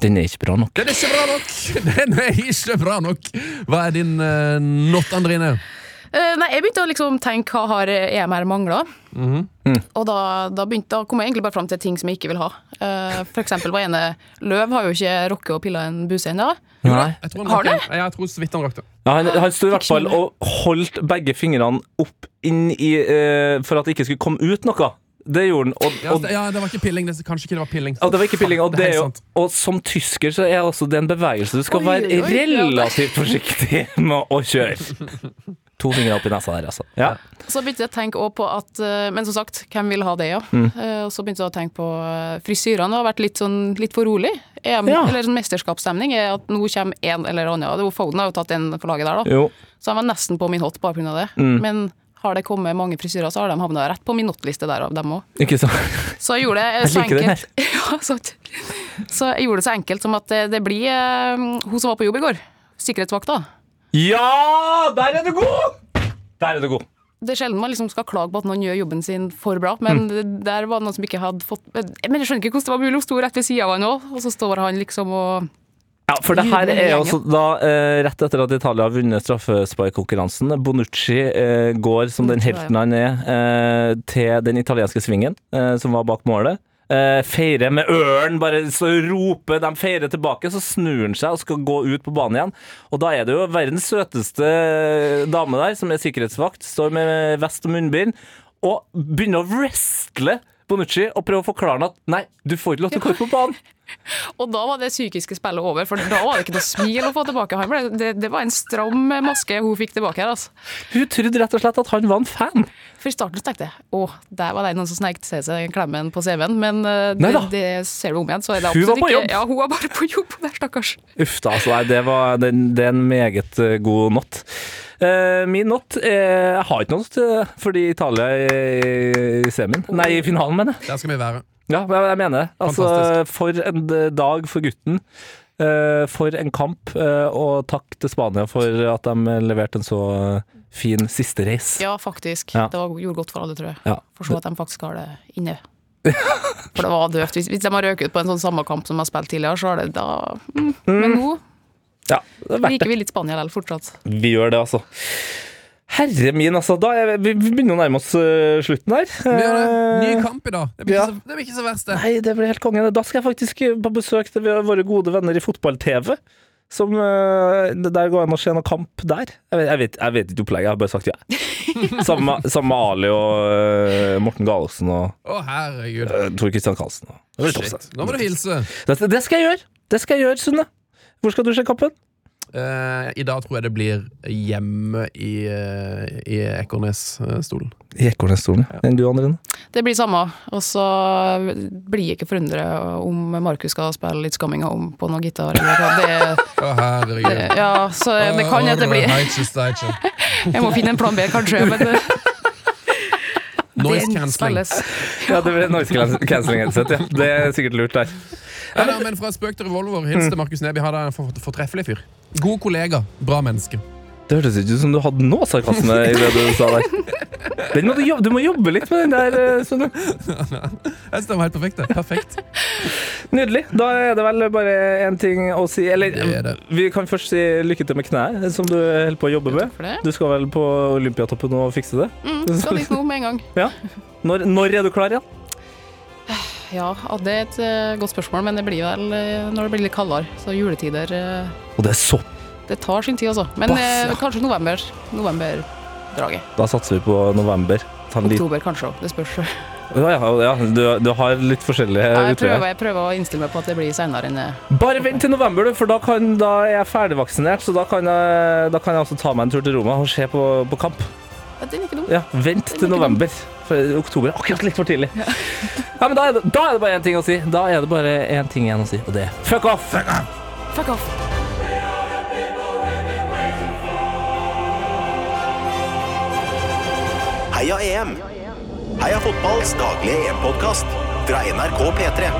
Den er ikke bra nok. Den er ikke bra nok! Den er ikke bra nok! Hva er din uh, not, Andrine? Eh, nei, jeg begynte å liksom tenke hva har EMR mangla. Mhm. Og da, da, begynte, da kom jeg egentlig bare fram til ting som jeg ikke vil ha. Uh, for eksempel var ene Løv har jo ikke rukket å pille en buse ennå. Nei. Han Har rakk- jeg tror så vidt han rakk det. Ja, han, han sto i hvert fall og holdt begge fingrene opp inn i uh, For at det ikke skulle komme ut noe. Det gjorde han. Og, Ja, og, det, ja, det var ikke pilling. Det, kanskje ikke det var pilling. Ja, det var ikke pilling, og, Det det jo, og som tysker så er også det en bevegelse du skal Oi, være oi, oi, ja. relativt forsiktig med å kjøre. To fingre opp i nesa der, altså. Ja. Så begynte jeg å tenke også på at eh, Men som sagt, hvem vil ha det, ja? Mm. Eh, og så begynte jeg å tenke på frisyrene. frisyrene. har vært litt, sånn, litt for rolig. EM, Ja. Eller sånn mesterskapsstemning er at nå kommer en eller annen. Det jo Foden har jo tatt en for laget der, da. Jo. Så han var nesten på min hot bare pga. det. Mm. Men har det kommet mange frisyrer, så har de havna rett på min not-liste der av dem òg. Ikke sant? Så jeg gjorde det Jeg så enkelt ja, sant. Så jeg gjorde det så enkelt som at det, det blir eh, hun som var på jobb i går. Sikkerhetsvakta. Ja! Der er du god! Der er du god. Det er sjelden man liksom skal klage på at noen gjør jobben sin for bra, men Mm. der var det noen som ikke hadde fått Men jeg skjønner ikke hvordan det var mulig. Hun sto rett ved sida av han òg, og så står han liksom og Ja, for det her er også altså da eh, rett etter at Italia har vunnet straffesparkkonkurransen. Bonucci eh, går som den helten han er eh, til den italienske svingen eh, som var bak målet. Eh, feirer med ørn, bare så roper de feirer tilbake, så snur han seg og skal gå ut på banen igjen. Og da er det jo verdens søteste dame der, som er sikkerhetsvakt, står med vest og munnbind, og begynner å wrestle Bonucci og prøve å forklare han at nei, du får ikke lov til å gå ut på banen. Og da var det psykiske spillet over, for da var det ikke noe smil å få tilbake. Ble, det, det var en stram maske hun fikk tilbake her, altså. Hun trodde rett og slett at han var en fan. For i starten tenkte jeg å, der var det noen som snek seg seg klemmen på CV-en, men eh, det, det ser du om igjen. Så er det Hun var absolutt på ikke- jobb. Ja, hun var bare på jobb, der, stakkars. Uff da, altså. Nei, det, var, det, det er en meget eh, god not. Eh, min not er Jeg har ikke noe til fordi Italia er i, i semien. Nei, i finalen, mener jeg. Der skal vi være. Ja, jeg mener det. Altså, Fantastisk. for en eh, dag for gutten. eh, for en kamp. eh, og takk til Spania for at de leverte en så eh, fin siste race. Ja, faktisk. Ja. Det var, gjorde godt for alle, tror jeg. Ja. For så at de faktisk har det inne. For det var døvt. Hvis, hvis de har røket ut på en sånn samme kamp som de har spilt tidligere, så har det da mm. Men nå Ja, det er verdt liker vi litt Spania likevel fortsatt. Vi gjør det, altså. Herre min, altså. Da er vi, vi begynner å nærme oss uh, slutten her. Vi gjør det. Ny Eh, kamp i dag. Det blir, ja. ikke, så, det blir ikke så verst, det. Nei, det blir helt konge. Da skal jeg faktisk på besøk til våre gode venner i fotball-TV. Som uh, det Der går an å se noen kamp der. Jeg vet, jeg vet, jeg vet ikke opplegget, jeg har bare sagt ja. Sammen med, sammen med Ali og eh, Morten Galesen og Å, herregud. uh, Tor Kristian Karlsen. og- Det blir topp, Shit. Nå må du hilse. Det, det skal jeg gjøre! Det skal jeg gjøre, Sunne. Hvor skal du se kampen? Uh, I dag tror jeg det blir hjemme i, uh, i Ekornes-stolen. I Ekornes-stolen. Enn du, Andrine? Det blir samme. Og så blir jeg ikke forundret om Markus skal spille litt Skamminga om på noe gitar. Eller hva. Det, oh, herregud. det, ja, så det kan hende det blir Jeg må finne en plan B, kanskje. Men det, Noise cancelling. Ja, det blir noise cancelling headset, ja. Det er sikkert lurt der. Ja, da, men fra spøk til revolver, hils til Markus Neby. Han er en fortreffelig fyr. God kollega, bra menneske. Det hørtes ikke ut som du hadde noe sarkasme i det du sa der. Den må du, jobbe, du må jobbe litt med den der, Sånn. Jeg var helt perfekt. Perfekt. Nydelig. Da er det vel bare én ting å si Eller Det det. vi kan først si lykke til med kneet, som du holder på å jobbe med. Du skal vel på Olympiatoppen og fikse det? Mm, skal dit nå med en gang. Ja. Når, når er du klar igjen? Ja, det er et eh, godt spørsmål, men det blir vel eh, når det blir litt kaldere. Så juletider eh, Og det er så Det tar sin tid, altså. Men Bass, eh, kanskje november. Novemberdraget. Da satser vi på november. Ta en Oktober kanskje òg. Det spørs. Ja, ja, ja. Du, du har litt forskjellige Ja, jeg, prøver, jeg prøver å innstille meg på at det blir seinere enn eh, Bare vent til november, du, for da, kan, da er jeg ferdigvaksinert. Så da kan jeg, da kan jeg også ta meg en tur til Roma og se på, på kamp. ja, Den er ikke dum. Ja, Vent til november. For oktober er akkurat litt for tidlig. Ja, men da er, det, da er det bare én ting å si. Da er det bare én ting igjen å si, og det er fuck off! Fuck off. Heia EM! Heia fotballs daglige EM-podkast fra NRK P3.